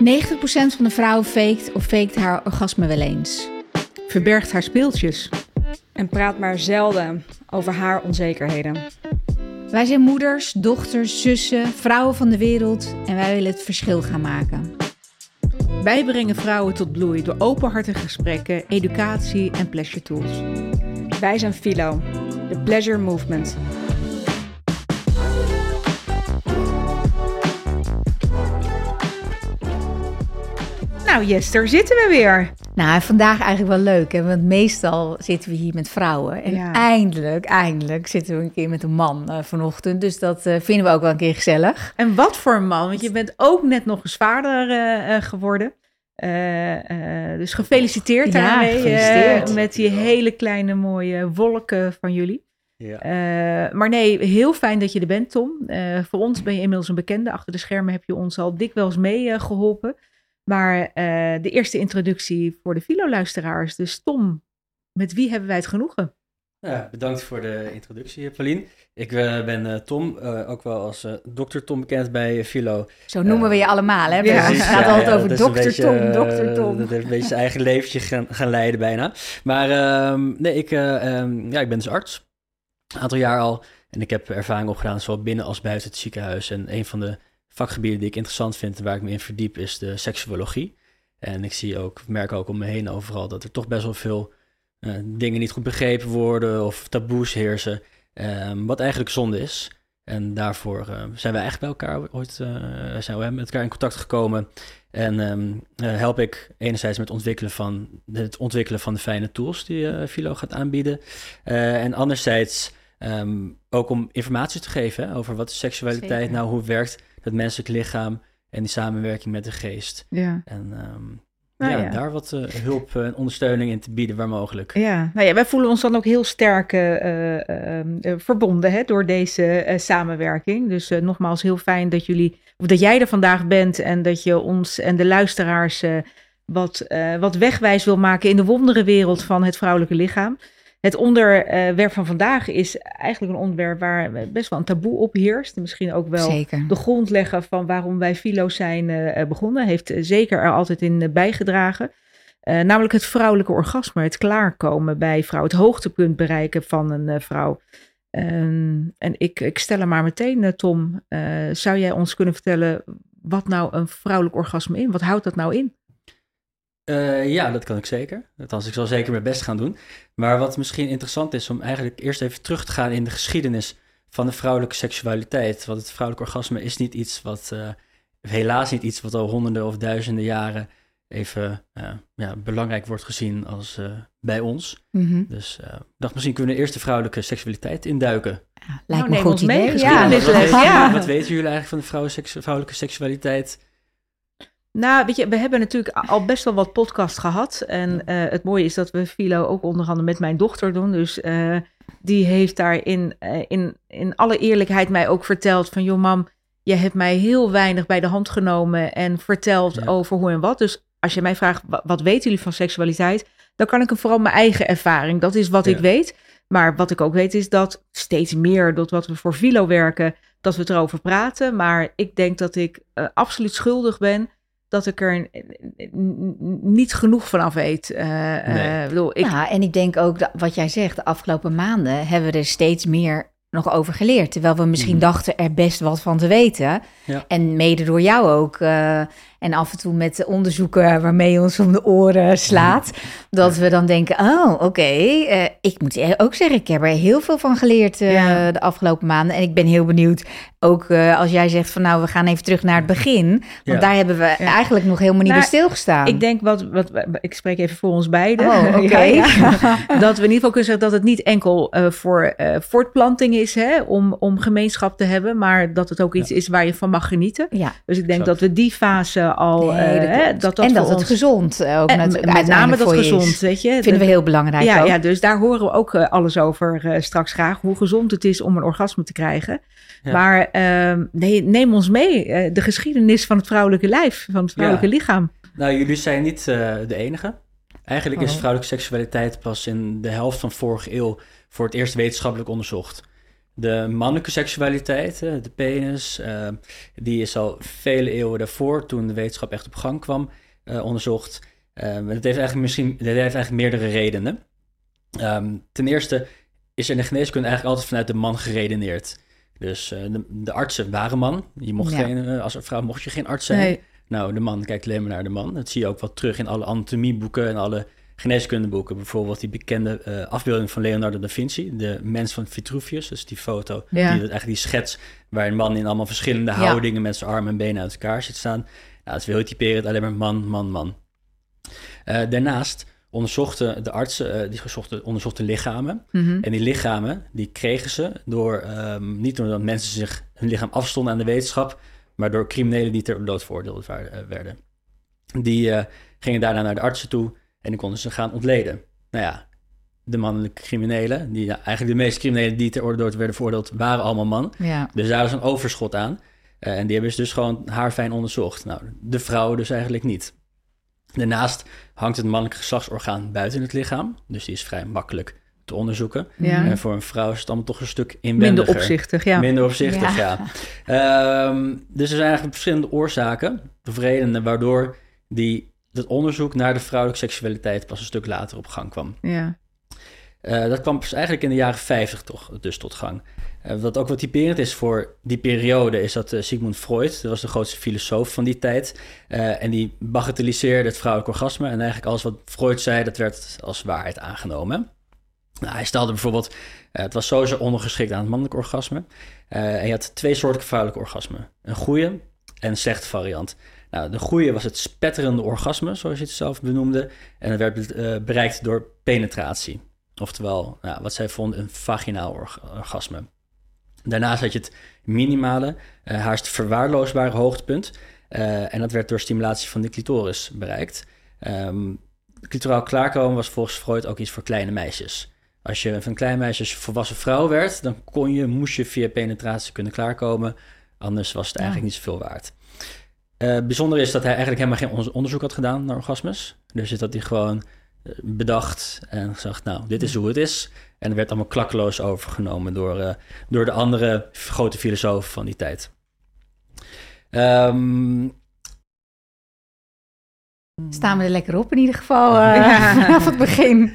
90% van de vrouwen faked of faked haar orgasme wel eens. Verbergt haar speeltjes. En praat maar zelden over haar onzekerheden. Wij zijn moeders, dochters, zussen, vrouwen van de wereld en wij willen het verschil gaan maken. Wij brengen vrouwen tot bloei door openhartige gesprekken, educatie en pleasure tools. Wij zijn Philo, de Pleasure Movement. Nou, daar zitten we weer. Nou, vandaag eigenlijk wel leuk, hè? want meestal zitten we hier met vrouwen. En Ja. eindelijk, eindelijk zitten we een keer met een man eh, vanochtend. Dus dat eh, vinden we ook wel een keer gezellig. En wat voor een man, want je bent ook net nog eens vader eh, eh, geworden. Eh, eh, dus gefeliciteerd Ja, daarmee. gefeliciteerd. met die hele kleine mooie wolken van jullie. Ja. Eh, maar nee, heel fijn dat je er bent, Tom. Eh, voor ons ben je inmiddels een bekende. Achter de schermen heb je ons al dikwijls mee eh, geholpen. Maar eh, de eerste introductie voor de Philo-luisteraars. Dus Tom, met wie hebben wij het genoegen? Ja, bedankt voor de introductie, Paulien. Ik eh, ben eh, Tom, eh, ook wel als eh dokter Tom bekend bij Philo. Zo noemen we je allemaal, hè? Ja. Het gaat ja, altijd ja, over dokter beetje, Tom, eh, dokter Tom. Dat heeft een beetje zijn eigen leventje gaan, gaan leiden bijna. Maar ehm, nee, ik, eh, ehm, ja, ik ben dus arts, een aantal jaar al. En ik heb ervaring opgedaan, zowel binnen als buiten het ziekenhuis. En een van de vakgebieden die ik interessant vind en waar ik me in verdiep, is de seksuologie. En ik zie ook, merk ook om me heen overal dat er toch best wel veel eh, dingen niet goed begrepen worden of taboes heersen. ehm, wat eigenlijk zonde is. En daarvoor eh, zijn we eigenlijk bij elkaar ooit eh, zijn we met elkaar in contact gekomen. En ehm, eh, help ik enerzijds met ontwikkelen van, het ontwikkelen van de fijne tools die Philo gaat aanbieden. En anderzijds ehm, ook om informatie te geven hè, over wat is seksualiteit Zeker. nou, hoe werkt het menselijk lichaam en die samenwerking met de geest. Ja. En ehm, Nou ja, ja. daar wat eh, hulp en ondersteuning in te bieden waar mogelijk. Ja, nou ja, wij voelen ons dan ook heel sterk eh, eh, eh, eh, verbonden hè, door deze eh, samenwerking. Dus eh, nogmaals, heel fijn dat jullie, of dat jij er vandaag bent en dat je ons en de luisteraars eh, wat, eh, wat wegwijs wil maken in de wonderenwereld van het vrouwelijke lichaam. Het onderwerp van vandaag is eigenlijk een onderwerp waar best wel een taboe op heerst. En misschien ook wel Zeker. de grond leggen van waarom wij Philo zijn eh, begonnen. Heeft eh, zeker er altijd in eh, bijgedragen. Eh, namelijk het vrouwelijke orgasme, het klaarkomen bij vrouw, het hoogtepunt bereiken van een eh, vrouw. Ehm, en ik, ik stel er maar meteen, eh, Tom, eh, zou jij ons kunnen vertellen wat nou een vrouwelijk orgasme in? Wat houdt dat nou in? Eh, ja, dat kan ik zeker. Althans, ik zal zeker mijn best gaan doen. Maar wat misschien interessant is om eigenlijk eerst even terug te gaan in de geschiedenis van de vrouwelijke seksualiteit. Want het vrouwelijk orgasme is niet iets wat, eh, helaas niet iets wat al honderden of duizenden jaren even eh, ja, belangrijk wordt gezien als eh, bij ons. Mhm. Dus eh, ik dacht, misschien kunnen we eerst de vrouwelijke seksualiteit induiken. Ja, lijkt Nou, me een goed mee, idee. geschiedenis. Ja. wat, weten, ja. wat weten jullie eigenlijk van de vrouwelijke seksualiteit? Nou, weet je, we hebben natuurlijk al best wel wat podcasts gehad. En eh, het mooie is dat we Philo ook onder andere met mijn dochter doen. Dus eh, die heeft daar in, eh, in, in alle eerlijkheid mij ook verteld van... joh mam, je hebt mij heel weinig bij de hand genomen en verteld Ja. over hoe en wat. Dus als je mij vraagt, wa- wat weten jullie van seksualiteit? Dan kan ik hem vooral mijn eigen ervaring. Dat is wat Ja. ik weet. Maar wat ik ook weet is dat steeds meer, door wat we voor Philo werken, dat we erover praten. Maar ik denk dat ik absoluut schuldig ben dat ik er niet genoeg van af weet. Eh, eh, Nee. bedoel, ik, Ja, en ik denk ook dat wat jij zegt, de afgelopen maanden hebben we er steeds meer nog over geleerd. Terwijl we misschien Mhm. dachten er best wat van te weten. Ja. En mede door jou ook. eh, en af en toe met de onderzoeken waarmee je ons om de oren slaat. Dat we dan denken, oh oké, eh, ik moet ook zeggen, ik heb er heel veel van geleerd eh, Ja. de afgelopen maanden. En ik ben heel benieuwd, ook eh, als jij zegt van nou, we gaan even terug naar het begin. Want Ja. daar hebben we eigenlijk nog helemaal niet Nou, bij stilgestaan. ik denk wat, wat, ik spreek even voor ons beiden. Oh, oké. Ja, ja. dat we in ieder geval kunnen zeggen dat het niet enkel eh, voor eh, voortplanting is hè, om, om gemeenschap te hebben, maar dat het ook iets is waar je van mag genieten. Ja. Dus ik denk Exact. dat we die fase al. Nee, eh, dat hè, dat dat en dat het gezond eh, ook en natuurlijk met name dat voor je is. gezond, weet je. Vinden we heel belangrijk ja, ook. ja, dus daar horen we ook eh, alles over eh, straks graag. Hoe gezond het is om een orgasme te krijgen. Ja. Maar ehm, nee, neem ons mee. eh, de geschiedenis van het vrouwelijke lijf, van het vrouwelijke lichaam. Nou, jullie zijn niet eh, de enige. Eigenlijk is Oh. vrouwelijke seksualiteit pas in de helft van vorige eeuw voor het eerst wetenschappelijk onderzocht. De mannelijke seksualiteit, eh, de penis, eh, die is al vele eeuwen daarvoor, toen de wetenschap echt op gang kwam, eh, onderzocht. Uh, dat heeft eigenlijk misschien dat heeft eigenlijk meerdere redenen. Ehm, ten eerste is er in de geneeskunde eigenlijk altijd vanuit de man geredeneerd. Dus eh, de, de, artsen waren man. Je mocht Ja. geen, eh, als vrouw mocht je geen arts zijn. Nee. Nou, de man kijkt alleen maar naar de man. Dat zie je ook wel terug in alle anatomieboeken en alle geneeskundeboeken. Bijvoorbeeld die bekende eh, afbeelding van Leonardo da Vinci, de mens van Vitruvius. Dus die foto, Ja. die, eigenlijk die schets waar een man in allemaal verschillende Ja. houdingen met zijn armen en benen uit elkaar zit staan. Nou, dat is heel typerend, alleen maar man, man, man. Eh, daarnaast onderzochten de artsen, eh, die gezochten, onderzochten lichamen. Mhm. En die lichamen, die kregen ze door, ehm, niet doordat mensen zich hun lichaam afstonden aan de wetenschap, maar door criminelen die ter dood veroordeeld werden. Die gingen daarna naar de artsen toe en die konden ze gaan ontleden. Nou ja, de mannelijke criminelen, die, ja, eigenlijk de meeste criminelen die ter dood werden veroordeeld, waren allemaal man. Ja. Dus daar is een overschot aan. Eh, en die hebben ze dus gewoon haarfijn onderzocht. Nou, de vrouwen dus eigenlijk niet. Daarnaast hangt het mannelijke geslachtsorgaan buiten het lichaam. Dus die is vrij makkelijk te onderzoeken. Ja. En voor een vrouw is het allemaal toch een stuk inwendiger. Minder opzichtig, ja. Minder opzichtig, Ja. ja. Ehm, dus er zijn eigenlijk verschillende oorzaken of redenen waardoor die, dat onderzoek naar de vrouwelijke seksualiteit pas een stuk later op gang kwam. ja. Eh, dat kwam pas eigenlijk in de jaren 50 toch, dus tot gang. Eh, wat ook wat typerend is voor die periode is dat eh, Sigmund Freud, dat was de grootste filosoof van die tijd, en die bagatelliseerde het vrouwelijk orgasme en eigenlijk alles wat Freud zei, dat werd als waarheid aangenomen. Nou, hij stelde bijvoorbeeld, het was sowieso ondergeschikt aan het mannelijk orgasme. En je had twee soorten vrouwelijk orgasme. Een goede en een slechte variant. Nou, de goede was het spetterende orgasme, zoals je het zelf benoemde. En dat werd eh, bereikt door penetratie. Oftewel, nou, wat zij vonden, een vaginaal org- orgasme. Daarnaast had je het minimale, eh haast verwaarloosbare hoogtepunt. Eh, en dat werd door stimulatie van de clitoris bereikt. Ehm clitoraal klaarkomen was volgens Freud ook iets voor kleine meisjes. Als je van een klein meisje als je volwassen vrouw werd, dan kon je, moest je via penetratie kunnen klaarkomen. Anders was het eigenlijk niet zoveel waard. Eh bijzonder is dat hij eigenlijk helemaal geen on- onderzoek had gedaan naar orgasmes. Dus dat hij gewoon eh, bedacht en gezegd, nou, dit is hoe het is. En er werd allemaal klakkeloos overgenomen door, eh, door de andere grote filosofen van die tijd. Ehm, Staan we er lekker op in ieder geval Ja. vanaf het begin.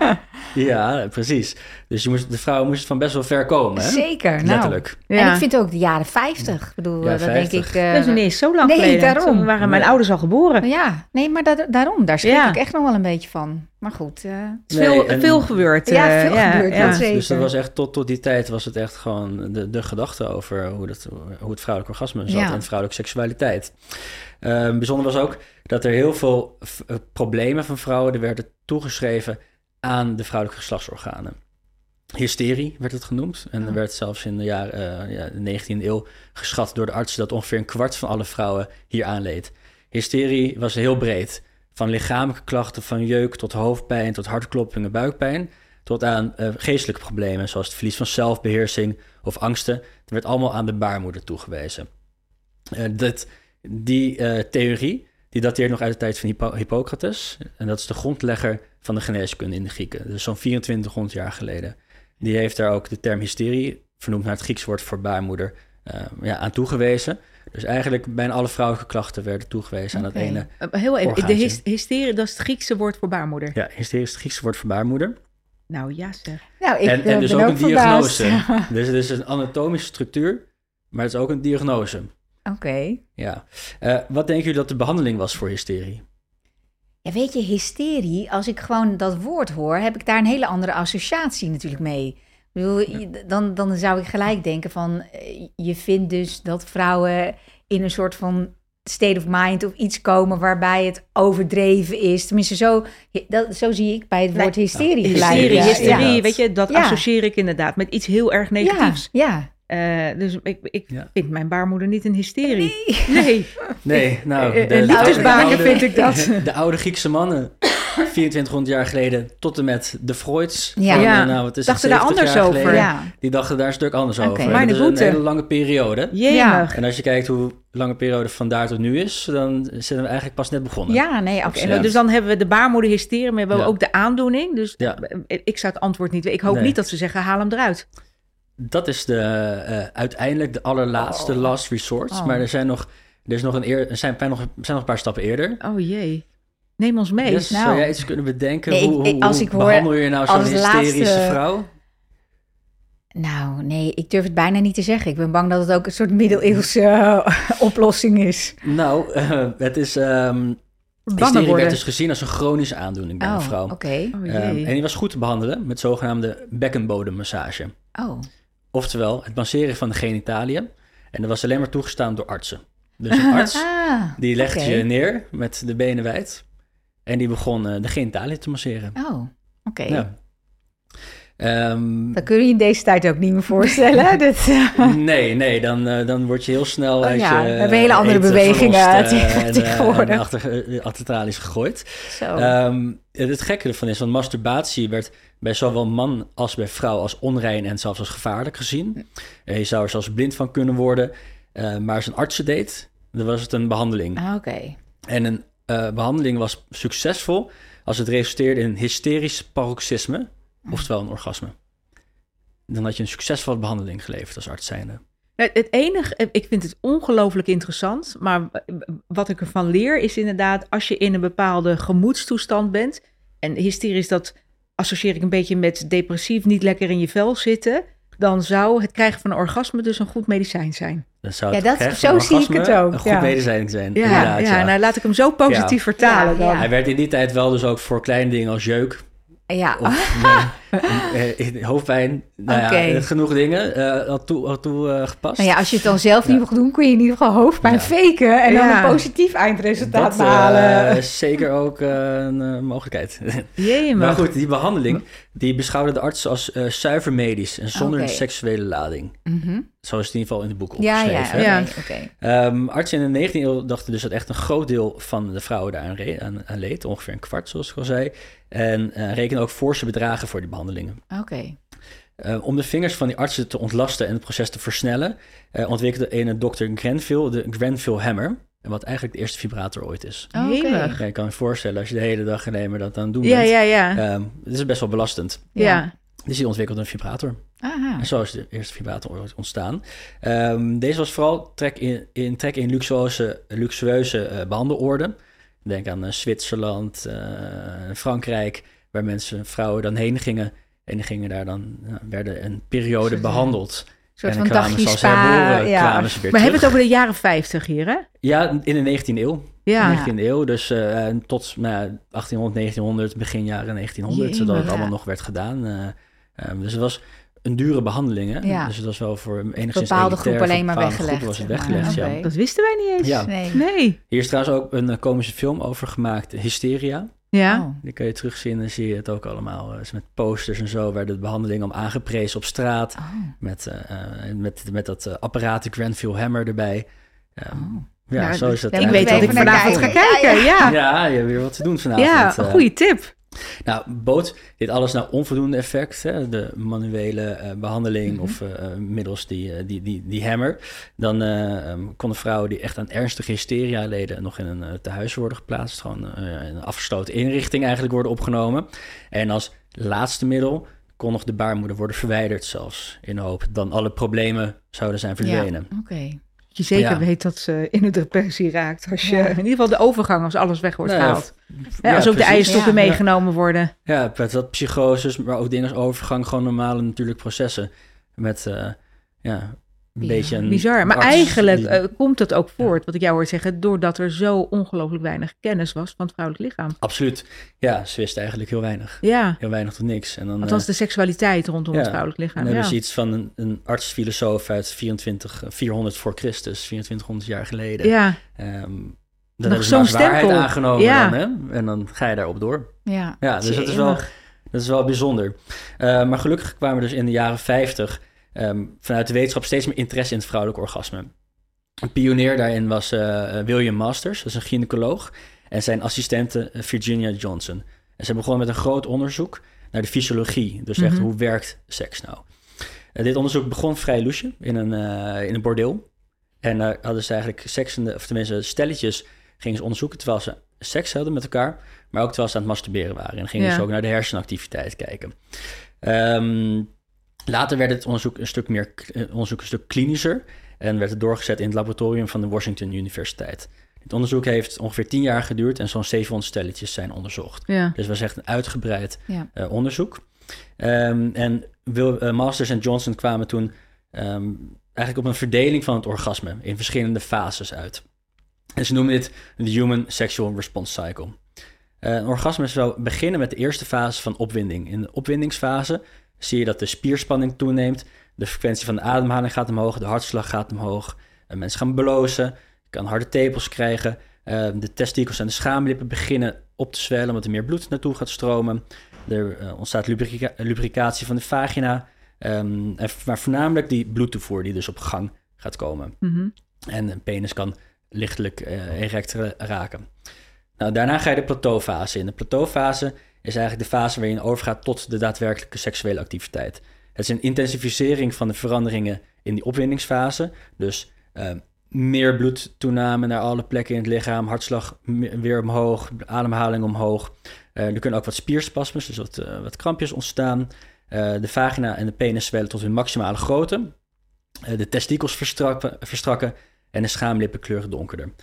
Ja, precies. Dus je moest, de vrouw moest van best wel ver komen, hè? Zeker. Nou. Letterlijk. En ik vind ook de jaren 50. Ik bedoel, Ja, eh, dat denk 50. ik. eh, dat is niet eens zo lang nee, geleden. daarom. Toen waren mijn Nee. ouders al geboren. ja, nee, maar da- daarom, daar schrik Ja. ik echt nog wel een beetje van. Maar goed. eh, Het is Nee, veel, en- veel gebeurd. Ja, veel gebeurd, ja. dat zeker. Dus dat was echt tot, tot die tijd was het echt gewoon de, de gedachte over hoe, dat, hoe het vrouwelijk orgasme zat Ja. en vrouwelijke seksualiteit. Ehm, bijzonder was ook dat er heel veel problemen van vrouwen er werden toegeschreven aan de vrouwelijke geslachtsorganen. Hysterie werd het genoemd. En er werd zelfs in de jaren eh, ja, de 19e eeuw geschat door de artsen dat ongeveer een kwart van alle vrouwen hier aanleed. Hysterie was heel breed. Van lichamelijke klachten, van jeuk tot hoofdpijn, tot hartkloppingen, buikpijn tot aan eh, geestelijke problemen, zoals het verlies van zelfbeheersing of angsten. Het werd allemaal aan de baarmoeder toegewezen. Eh, dat, die theorie die dateert nog uit de tijd van Hippo- Hippocrates. En dat is de grondlegger van de geneeskunde in de Grieken. Dus zo'n 2400 jaar geleden. Die heeft daar ook de term hysterie, vernoemd naar het Grieks woord voor baarmoeder, eh, ja, aan toegewezen. Dus eigenlijk bijna alle vrouwelijke klachten werden toegewezen aan dat ene. Eh, Heel even, de hys- hysterie, dat is het Griekse woord voor baarmoeder. Ja, hysterie is het Griekse woord voor baarmoeder. Nou ja zeg. nou, ik en, eh, en dus ben ook ook een verbaasd. diagnose. dus het is een anatomische structuur, maar het is ook een diagnose. Oké. Ja. Eh, wat denken jullie dat de behandeling was voor hysterie? Ja, weet je, hysterie, als ik gewoon dat woord hoor, heb ik daar een hele andere associatie natuurlijk mee. Ik bedoel, dan, dan zou ik gelijk denken van, eh, je vindt dus dat vrouwen in een soort van state of mind of iets komen waarbij het overdreven is. Tenminste, zo, dat, zo zie ik bij het woord hysterie gelijk. Hysterie, Ja, hysterie, ja. weet je, dat Ja. associeer ik inderdaad met iets heel erg negatiefs. Ja, Eh, dus ik, ik Ja. vind mijn baarmoeder niet een hysterie. Nee. Nee, nou... Eh, de- de vind ik dat. De oude Griekse mannen, 2400 jaar geleden, tot en met de Freuds. Ja. van, Ja. eh, nou, het is Dachten daar 70 anders jaar over. geleden, ja. Die dachten daar een stuk anders Oké. over. En Mijn dat is een hele lange periode. Jemig. En als je kijkt hoe lange periode van daar tot nu is, dan zijn we eigenlijk pas net begonnen. ja, nee, dan- dus dan hebben we de baarmoeder hysterie, maar we hebben Ja. ook de aandoening. Dus Ja. eh, ik zou het antwoord niet weten. Ik hoop Nee. niet dat ze zeggen, haal hem eruit. Dat is de, eh, uiteindelijk de allerlaatste Oh. last resort. Oh. Maar er zijn nog, er is nog een eer, er zijn, nog, er zijn nog een paar stappen eerder. Oh jee. Neem ons mee. Nou. Zou jij iets kunnen bedenken? Nee, hoe, als hoe ik hoor behandel je nou zo'n hysterische laatste- vrouw? Nou, nee, ik durf het bijna niet te zeggen. Ik ben bang dat het ook een soort middeleeuwse eh, oplossing is. Nou, eh, het is... Verbannen hysterie werd dus gezien als een chronische aandoening bij Oh, een vrouw. oké. Oh Ehm, en die was goed te behandelen met zogenaamde bekkenbodemmassage. Oh, Oftewel, het masseren van de genitaliën. En dat was alleen maar toegestaan door artsen. Dus een arts ah, die legde je neer met de benen wijd. En die begon eh, de genitaliën te masseren. Oh, oké. Ja. Ehm, Dat kun je in deze tijd ook niet meer voorstellen. Dat, eh, nee, nee, dan, eh, dan word je heel snel Oh uit ja, je we hebben hele andere eten bewegingen tegen- en, eh, tegenwoordig. en achter, achter tralies gegooid. zo. Ehm, het gekke ervan is, want masturbatie werd bij zowel man als bij vrouw als onrein en zelfs als gevaarlijk gezien. Je zou er zelfs blind van kunnen worden. Eh, maar als een arts het deed, dan was het een behandeling. Ah, oké. En een eh, behandeling was succesvol als het resulteerde in een hysterisch paroxysme, oftewel een orgasme. Dan had je een succesvolle behandeling geleverd als arts zijnde. Nou, Het enige, ik vind het ongelooflijk interessant, maar wat ik ervan leer is inderdaad, als je in een bepaalde gemoedstoestand bent, en hysterisch dat associeer ik een beetje met depressief, niet lekker in je vel zitten, dan zou het krijgen van een orgasme dus een goed medicijn zijn. Dan zou Ja, dat- zo van zie ik het ook, Een goed ja. medicijn zijn. Ja, inderdaad, ja, nou laat ik hem zo positief Ja. vertalen Ja, dan. ja. Hij werd in die tijd wel dus ook voor kleine dingen als jeuk Ja, of eh, eh, hoofdpijn. Nou Oké. ja, genoeg dingen eh al toe, al toe eh, gepast. nou ja, als je het dan zelf Ja. niet mag doen, kun je in ieder geval hoofdpijn Ja. faken en dan Ja. een positief eindresultaat dat eh, is zeker ook eh, een eh, mogelijkheid. Jee, Maar maar goed, die behandeling die beschouwde de arts als eh, zuiver medisch en zonder een seksuele lading. Mhm. Zo is het in ieder geval in het boek Ja, opgeschreven. ja. Ja. oké. Ehm, artsen in de 19e eeuw dachten dus dat echt een groot deel van de vrouwen re- aan, aan leed. Ongeveer een kwart, zoals ik al zei. En eh rekenen ook forse bedragen voor die behandelingen. Oké. Eh, om de vingers van die artsen te ontlasten en het proces te versnellen... eh, ontwikkelde ene dokter Grenville de Grenville Hammer. Wat eigenlijk de eerste vibrator ooit is. Oh, oké. Jemig. Ja, je kan je voorstellen als je de hele dag alleen maar dat aan het doen ja, bent. ja, ja. Ehm, het is best wel belastend. ja. Dus die ontwikkelde een vibrator. Aha. En zo is de eerste vibrator ooit ontstaan. Ehm, deze was vooral trek in, in, trek in luxueuze, luxueuze eh, behandeloorden. Denk aan eh, Zwitserland, eh, Frankrijk, waar mensen, vrouwen dan heen gingen. En die gingen daar dan, nou, werden een periode behandeld. Een soort en van kwamen spa. herboren, ja. kwamen ze weer Maar hebben we het over de jaren 50 hier, hè? Ja, in de 19e eeuw. Ja. Ja. 19e eeuw, dus eh, tot nou, ja, 1800, 1900, begin jaren 1900, zodat het allemaal nog werd gedaan. Dus het was een dure behandeling, hè? Ja. Dus het was wel voor enigszins bepaalde elitair, groep alleen maar bepaalde weggelegd, was het zeg maar. weggelegd, ja. Dat wisten wij niet eens. Ja. Nee. Nee. Hier is trouwens ook een eh, komische film over gemaakt, Hysteria. Ja. Oh. Die kun je terugzien, dan zie je het ook allemaal. eh, met posters en zo werden de behandelingen om aangeprezen op straat. Oh. Met, eh, eh, met, met dat apparaat, de Grenville Hammer erbij. Oh. Ja, Nou, zo is het. ik weet dat ik naar vanavond ga kijken. Ja, ja. Ja, je hebt weer wat te doen vanavond. een eh. goede tip. Nou, bood dit alles nou onvoldoende effect, hè? de manuele eh, behandeling Mhm. of eh, middels die, eh, die, die, die hammer, dan eh, ehm, konden vrouwen die echt aan ernstige hysteria leden nog in een tehuis worden geplaatst, gewoon in een afgesloten inrichting eigenlijk worden opgenomen. En als laatste middel kon nog de baarmoeder worden verwijderd zelfs, in de hoop dan alle problemen zouden zijn verdwenen. Oké. Dat je zeker Ja. weet dat ze in een depressie raakt. Als je, Ja. In ieder geval de overgang, als alles weg wordt Nou gehaald. Ja, ja, als ook de precies. eierstokken Ja. meegenomen worden. Ja, met wat psychoses, maar ook dingen als overgang, gewoon normale natuurlijk processen. Met, eh, ja, een beetje een Bizar. Maar eigenlijk eh, komt het ook voort, wat ik jou hoor zeggen, doordat er zo ongelooflijk weinig kennis was van het vrouwelijk lichaam. Absoluut. Ja, ze wisten eigenlijk heel weinig. Ja, Heel weinig tot niks. En dan, althans eh, de seksualiteit rondom ja. het vrouwelijk dan lichaam. hebben Ja. ze iets van een, een arts-filosoof uit 24, eh, 400 voor Christus, 2400 jaar geleden. ja, dat hebben ze zo'n waarheid stempel. aangenomen Ja. dan, hè? En dan ga je daarop door. Ja. Ja, dus dat is wel, dat is wel bijzonder. Eh, maar gelukkig kwamen er dus in de jaren 50 ehm, vanuit de wetenschap steeds meer interesse in het vrouwelijk orgasme. Een pionier daarin was eh, William Masters, dat is een gynaecoloog, en zijn assistente eh, Virginia Johnson. En ze begonnen met een groot onderzoek naar de fysiologie, dus echt Mhm. hoe werkt seks nou. Eh, dit onderzoek begon vrij loesje in een, eh, in een bordeel. En daar hadden ze eigenlijk seksende, of tenminste stelletjes, gingen ze onderzoeken terwijl ze seks hadden met elkaar, maar ook terwijl ze aan het masturberen waren. En gingen Ja. ze ook naar de hersenactiviteit kijken. Ehm, Later werd het onderzoek een stuk, meer, eh, onderzoek een stuk klinischer en werd het doorgezet in het laboratorium van de Washington Universiteit. Het onderzoek heeft ongeveer 10 jaar geduurd en zo'n 700 stelletjes zijn onderzocht. Ja. Dus was echt een uitgebreid Ja. eh, onderzoek. Ehm, en Wil, eh, Masters en Johnson kwamen toen ehm, eigenlijk op een verdeling van het orgasme in verschillende fases uit. En ze noemen dit de Human Sexual Response Cycle. Eh, een orgasme zou beginnen met de eerste fase van opwinding. In de opwindingsfase zie je dat de spierspanning toeneemt, de frequentie van de ademhaling gaat omhoog, de hartslag gaat omhoog, en mensen gaan blozen, je kan harde tepels krijgen, eh, de testikels en de schaamlippen beginnen op te zwellen omdat er meer bloed naartoe gaat stromen. Er eh, ontstaat lubrica- lubricatie van de vagina, ehm, en- maar voornamelijk die bloedtoevoer die dus op gang gaat komen. Mhm. En een penis kan lichtelijk eh, erect ra- raken. Nou, daarna ga je de plateaufase in. De plateaufase is eigenlijk de fase waarin je overgaat tot de daadwerkelijke seksuele activiteit. Het is een intensificering van de veranderingen in die opwindingsfase. Dus eh, meer bloedtoename naar alle plekken in het lichaam, hartslag weer omhoog, ademhaling omhoog. Eh, er kunnen ook wat spierspasmes, dus wat, eh, wat krampjes ontstaan. Eh, de vagina en de penis zwellen tot hun maximale grootte. De testikels verstrakken, verstrakken en de schaamlippen kleuren donkerder.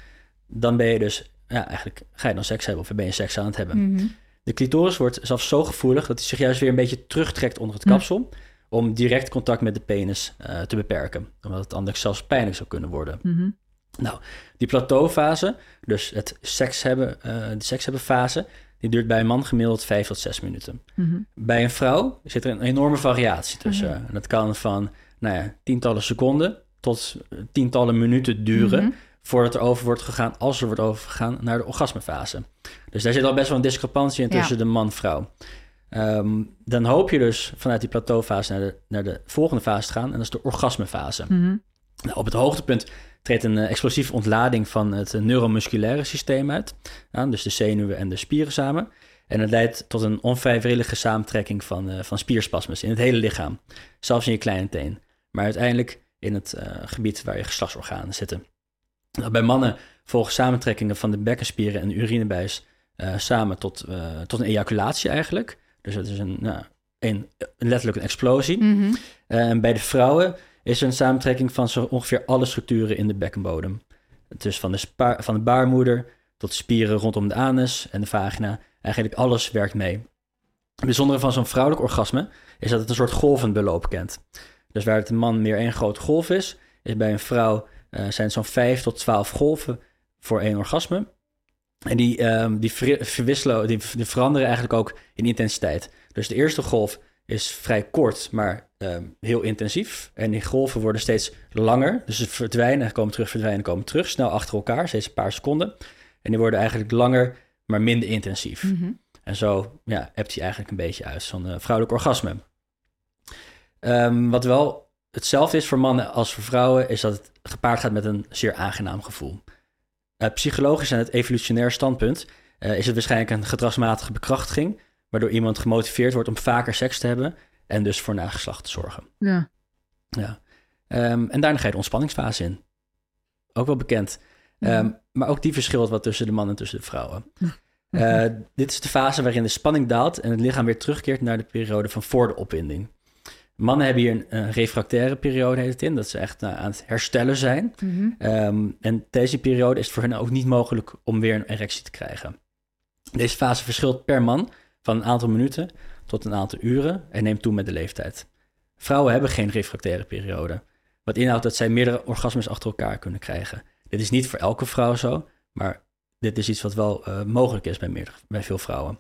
Dan ben je dus, ja, eigenlijk ga je dan seks hebben of ben je seks aan het hebben. Mhm. De clitoris wordt zelfs zo gevoelig dat hij zich juist weer een beetje terugtrekt onder het kapsel. Om direct contact met de penis eh, te beperken. Omdat het anders zelfs pijnlijk zou kunnen worden. Mhm. Die plateaufase, dus het seks hebben, eh, de seks hebben fase, die duurt bij een man gemiddeld 5 tot 6 minuten. Mhm. Bij een vrouw zit er een enorme variatie tussen. Mhm. En dat kan van nou ja, tientallen seconden tot eh, tientallen minuten duren. Voordat er over wordt gegaan, als er wordt overgegaan, naar de orgasmefase. Dus daar zit al best wel een discrepantie in Ja. tussen de man-vrouw. Ehm, dan hoop je dus vanuit die plateaufase naar de, naar de volgende fase te gaan. En dat is de orgasmefase. Nou, op het hoogtepunt treedt een eh, explosieve ontlading van het eh, neuromusculaire systeem uit. Dus de zenuwen en de spieren samen. En het leidt tot een onvrijwillige samentrekking van, eh, van spierspasmes in het hele lichaam. Zelfs in je kleine teen. Maar uiteindelijk in het gebied waar je geslachtsorganen zitten. Bij mannen volgen samentrekkingen van de bekkenspieren en de urinebuis eh, samen tot, eh, tot een ejaculatie eigenlijk. Dus het is een, nou, een, letterlijk een explosie. Mhm. Eh, En bij de vrouwen is er een samentrekking van zo ongeveer alle structuren in de bekkenbodem. Dus van de, van de baarmoeder tot spieren rondom de anus en de vagina. Eigenlijk alles werkt mee. Het bijzondere van zo'n vrouwelijk orgasme is dat het een soort golvend beloop kent. Dus waar het een man meer één grote golf is, is bij een vrouw eh, zijn zo'n 5 tot 12 golven voor één orgasme. En die, ehm, die, ver- verwisselen, die, die veranderen eigenlijk ook in intensiteit. Dus de eerste golf is vrij kort, maar ehm, heel intensief. En die golven worden steeds langer. Dus ze verdwijnen, komen terug, verdwijnen, komen terug. Snel achter elkaar, steeds een paar seconden. En die worden eigenlijk langer, maar minder intensief. Mhm. En zo ja, hebt hij eigenlijk een beetje uit, zo'n eh, vrouwelijk orgasme. Ehm, wat wel hetzelfde is voor mannen als voor vrouwen, is dat het gepaard gaat met een zeer aangenaam gevoel. Eh, psychologisch en het evolutionair standpunt eh, is het waarschijnlijk een gedragsmatige bekrachtiging, waardoor iemand gemotiveerd wordt om vaker seks te hebben en dus voor nageslacht te zorgen. Ja. Ja. Ehm, en daarna ga je de ontspanningsfase in. Ook wel bekend. Ehm, Maar ook die verschilt wat tussen de mannen en tussen de vrouwen. Eh, dit is de fase waarin de spanning daalt en het lichaam weer terugkeert naar de periode van voor de opwinding. Mannen hebben hier een, een refractaire periode, heet het in, dat ze echt nou, aan het herstellen zijn. Mhm. Ehm, en deze periode is het voor hen ook niet mogelijk om weer een erectie te krijgen. Deze fase verschilt per man van een aantal minuten tot een aantal uren en neemt toe met de leeftijd. Vrouwen hebben geen refractaire periode, wat inhoudt dat zij meerdere orgasmes achter elkaar kunnen krijgen. Dit is niet voor elke vrouw zo, maar dit is iets wat wel eh, mogelijk is bij, meerdere, bij veel vrouwen.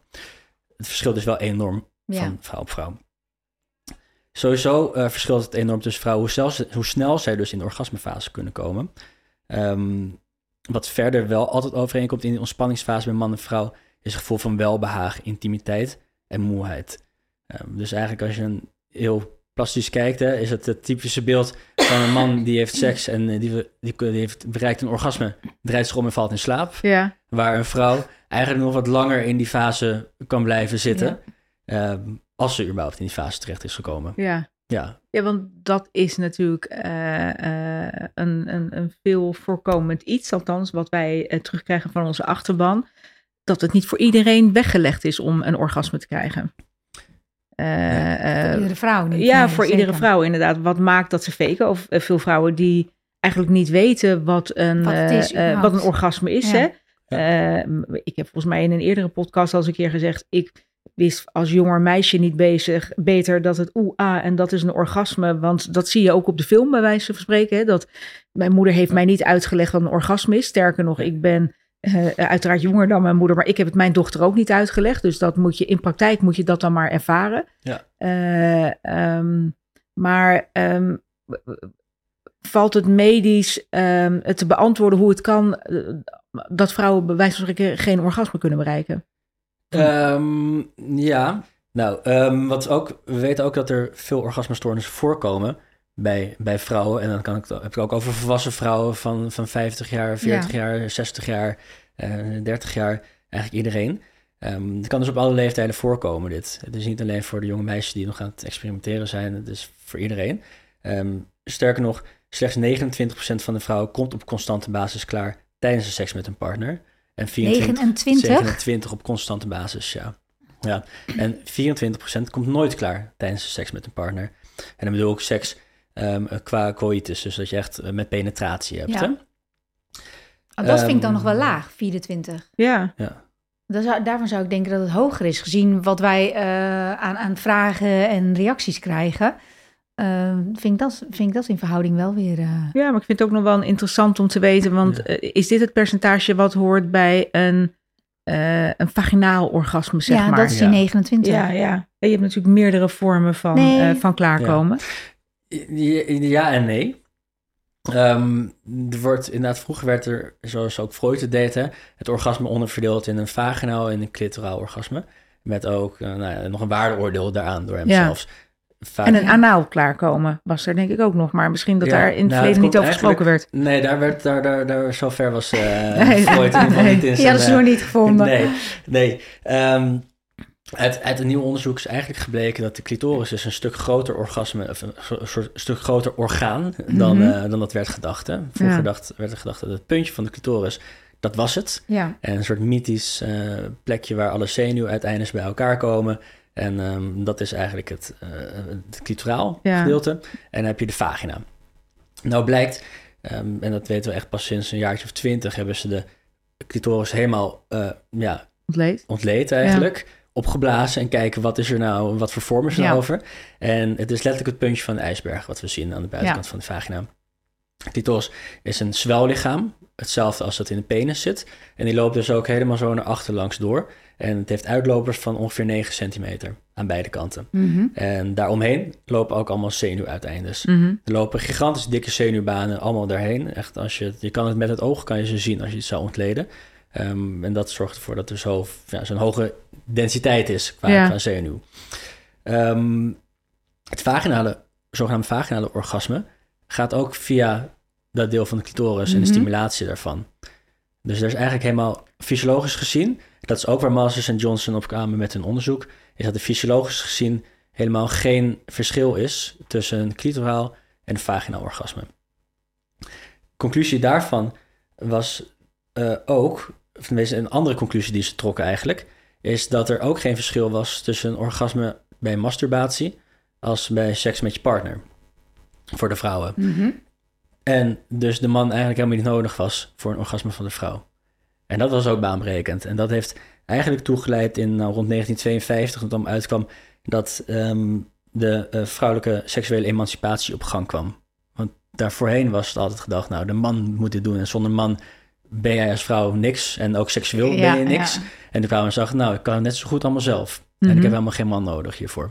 Het verschilt is wel enorm Ja. van vrouw op vrouw. Sowieso eh, verschilt het enorm tussen vrouwen hoe snel, ze, hoe snel zij dus in de orgasmefase kunnen komen. Ehm, wat verder wel altijd overeenkomt in de ontspanningsfase bij man en vrouw, is het gevoel van welbehagen, intimiteit en moeheid. Ehm, dus eigenlijk als je een heel plastisch kijkt, hè, is het het typische beeld van een man die heeft seks en eh, die, die, die heeft bereikt een orgasme, draait zich om en valt in slaap. Ja. Waar een vrouw eigenlijk nog wat langer in die fase kan blijven zitten, ehm, als ze überhaupt in die fase terecht is gekomen. Ja. Ja, Ja, want dat is natuurlijk eh, eh, een, een, een veel voorkomend iets, althans wat wij eh, terugkrijgen van onze achterban, dat het niet voor iedereen weggelegd is om een orgasme te krijgen. eh, Voor eh, iedere vrouw niet. ja, Nee, voor zeker. iedere vrouw inderdaad. Wat maakt dat ze faken? Of veel vrouwen die eigenlijk niet weten wat een, Wat is, wat een orgasme is. Ja. Hè? Eh, ik heb volgens mij in een eerdere podcast al eens een keer gezegd... ik wist als jonger meisje niet bezig, beter dat het oeh, ah, en dat is een orgasme. Want dat zie je ook op de film bij wijze van spreken. Hè? Dat, mijn moeder heeft mij niet uitgelegd wat een orgasme is. Sterker nog, ik ben eh, uiteraard jonger dan mijn moeder... maar ik heb het mijn dochter ook niet uitgelegd. Dus dat moet je in praktijk moet je dat dan maar ervaren. Ja. Eh, ehm, maar ehm, valt het medisch ehm, te beantwoorden hoe het kan eh, dat vrouwen bij wijze van spreken geen orgasme kunnen bereiken? Ehm, ja, nou, ehm, wat ook, we weten ook dat er veel orgasmestoornissen voorkomen bij, bij vrouwen. En dan kan ik, heb ik ook over volwassen vrouwen van, van 50 jaar, 40 jaar, 60 jaar, eh 30 jaar. Eigenlijk iedereen. Ehm, het kan dus op alle leeftijden voorkomen, dit. Het is niet alleen voor de jonge meisjes die nog aan het experimenteren zijn. Het is voor iedereen. Sterker nog, slechts 29% van de vrouwen komt op constante basis klaar tijdens de seks met een partner. En 24, 29? 27 op constante basis, ja. ja. En 24% komt nooit klaar tijdens de seks met een partner. En dan bedoel ik seks ehm, qua coitus, dus dat je echt eh, met penetratie hebt. Ja. Hè? Oh, dat vind ik dan Ehm, nog wel laag, 24. Ja, Dat zou, daarvan zou ik denken dat het hoger is, gezien wat wij eh, aan, aan vragen en reacties krijgen. Eh, vind, ik dat, vind ik dat in verhouding wel weer. eh, ja, maar ik vind het ook nog wel interessant om te weten, want Ja. eh, is dit het percentage wat hoort bij een, eh, een vaginaal orgasme, zeg ja, maar? dat is die Ja. 29. ja, ja. En je hebt natuurlijk meerdere vormen van, Nee. eh, van klaarkomen. Ja, ja en nee. Ehm, er wordt inderdaad, vroeger werd er, zoals ook Freud het deed, hè, het orgasme onderverdeeld in een vaginaal en een clitoraal orgasme. Met ook nou ja, nog een waardeoordeel daaraan door hem Ja. zelfs. En een anaal klaarkomen was er denk ik ook nog, maar misschien dat Ja, daar in het nou, verleden het niet over gesproken werd. Nee, daar werd, daar, daar, daar, zo ver was eh Nee. Freud in ieder geval Nee. niet in Die zijn, hadden ze eh, nog niet gevonden. Nee, nee. Ehm, uit, uit een nieuw onderzoek is eigenlijk gebleken dat de clitoris is een stuk groter orgasme, of een soort- stuk groter orgaan dan, Mhm. eh, dan dat werd gedacht. Hè. Vroeger Ja. dacht, werd er gedacht dat het puntje van de clitoris, dat was het. Ja. En een soort mythisch plekje waar alle zenuwuiteindes bij elkaar komen. En ehm, dat is eigenlijk het, eh het clitoraal Ja. gedeelte. En dan heb je de vagina. Nou blijkt, ehm, en dat weten we echt pas sinds een jaartje of twintig, hebben ze de clitoris helemaal eh, ja, Ontleed. ontleed eigenlijk. Opgeblazen en kijken wat is er nou, wat voor vorm is er Ja. nou over. En het is letterlijk het puntje van de ijsberg wat we zien aan de buitenkant van de vagina. Clitoris is een zwellichaam, hetzelfde als dat in de penis zit. En die loopt dus ook helemaal zo naar achter langs door. En het heeft uitlopers van ongeveer 9 centimeter aan beide kanten. Mhm. En daaromheen lopen ook allemaal zenuwuiteindes. Mhm. Er lopen gigantisch dikke zenuwbanen allemaal daarheen. Echt, als je, je kan het met het oog kan je ze zien als je het zou ontleden. Ehm, en dat zorgt ervoor dat er zo, ja, zo'n hoge densiteit is qua, Ja. qua zenuw. Ehm, het vaginale, zogenaamde vaginale orgasme gaat ook via dat deel van de clitoris en de Mhm. stimulatie daarvan. Dus er is eigenlijk helemaal fysiologisch gezien, dat is ook waar Masters en Johnson op kwamen met hun onderzoek, is dat er fysiologisch gezien helemaal geen verschil is tussen een clitoraal en een vaginaal orgasme. Conclusie daarvan was eh, ook, of tenminste een andere conclusie die ze trokken eigenlijk, is dat er ook geen verschil was tussen een orgasme bij masturbatie als bij seks met je partner. Voor de vrouwen. Mhm. En dus de man eigenlijk helemaal niet nodig was voor een orgasme van de vrouw. En dat was ook baanbrekend. En dat heeft eigenlijk toegeleid in nou, rond 1952, toen het dan uitkwam, dat ehm, de eh, vrouwelijke seksuele emancipatie op gang kwam. Want daarvoorheen was het altijd gedacht, nou, de man moet dit doen. En zonder man ben jij als vrouw niks. En ook seksueel ben je niks. ja. En de vrouwen zagen, nou, ik kan het net zo goed allemaal zelf. En Mhm. ik heb helemaal geen man nodig hiervoor.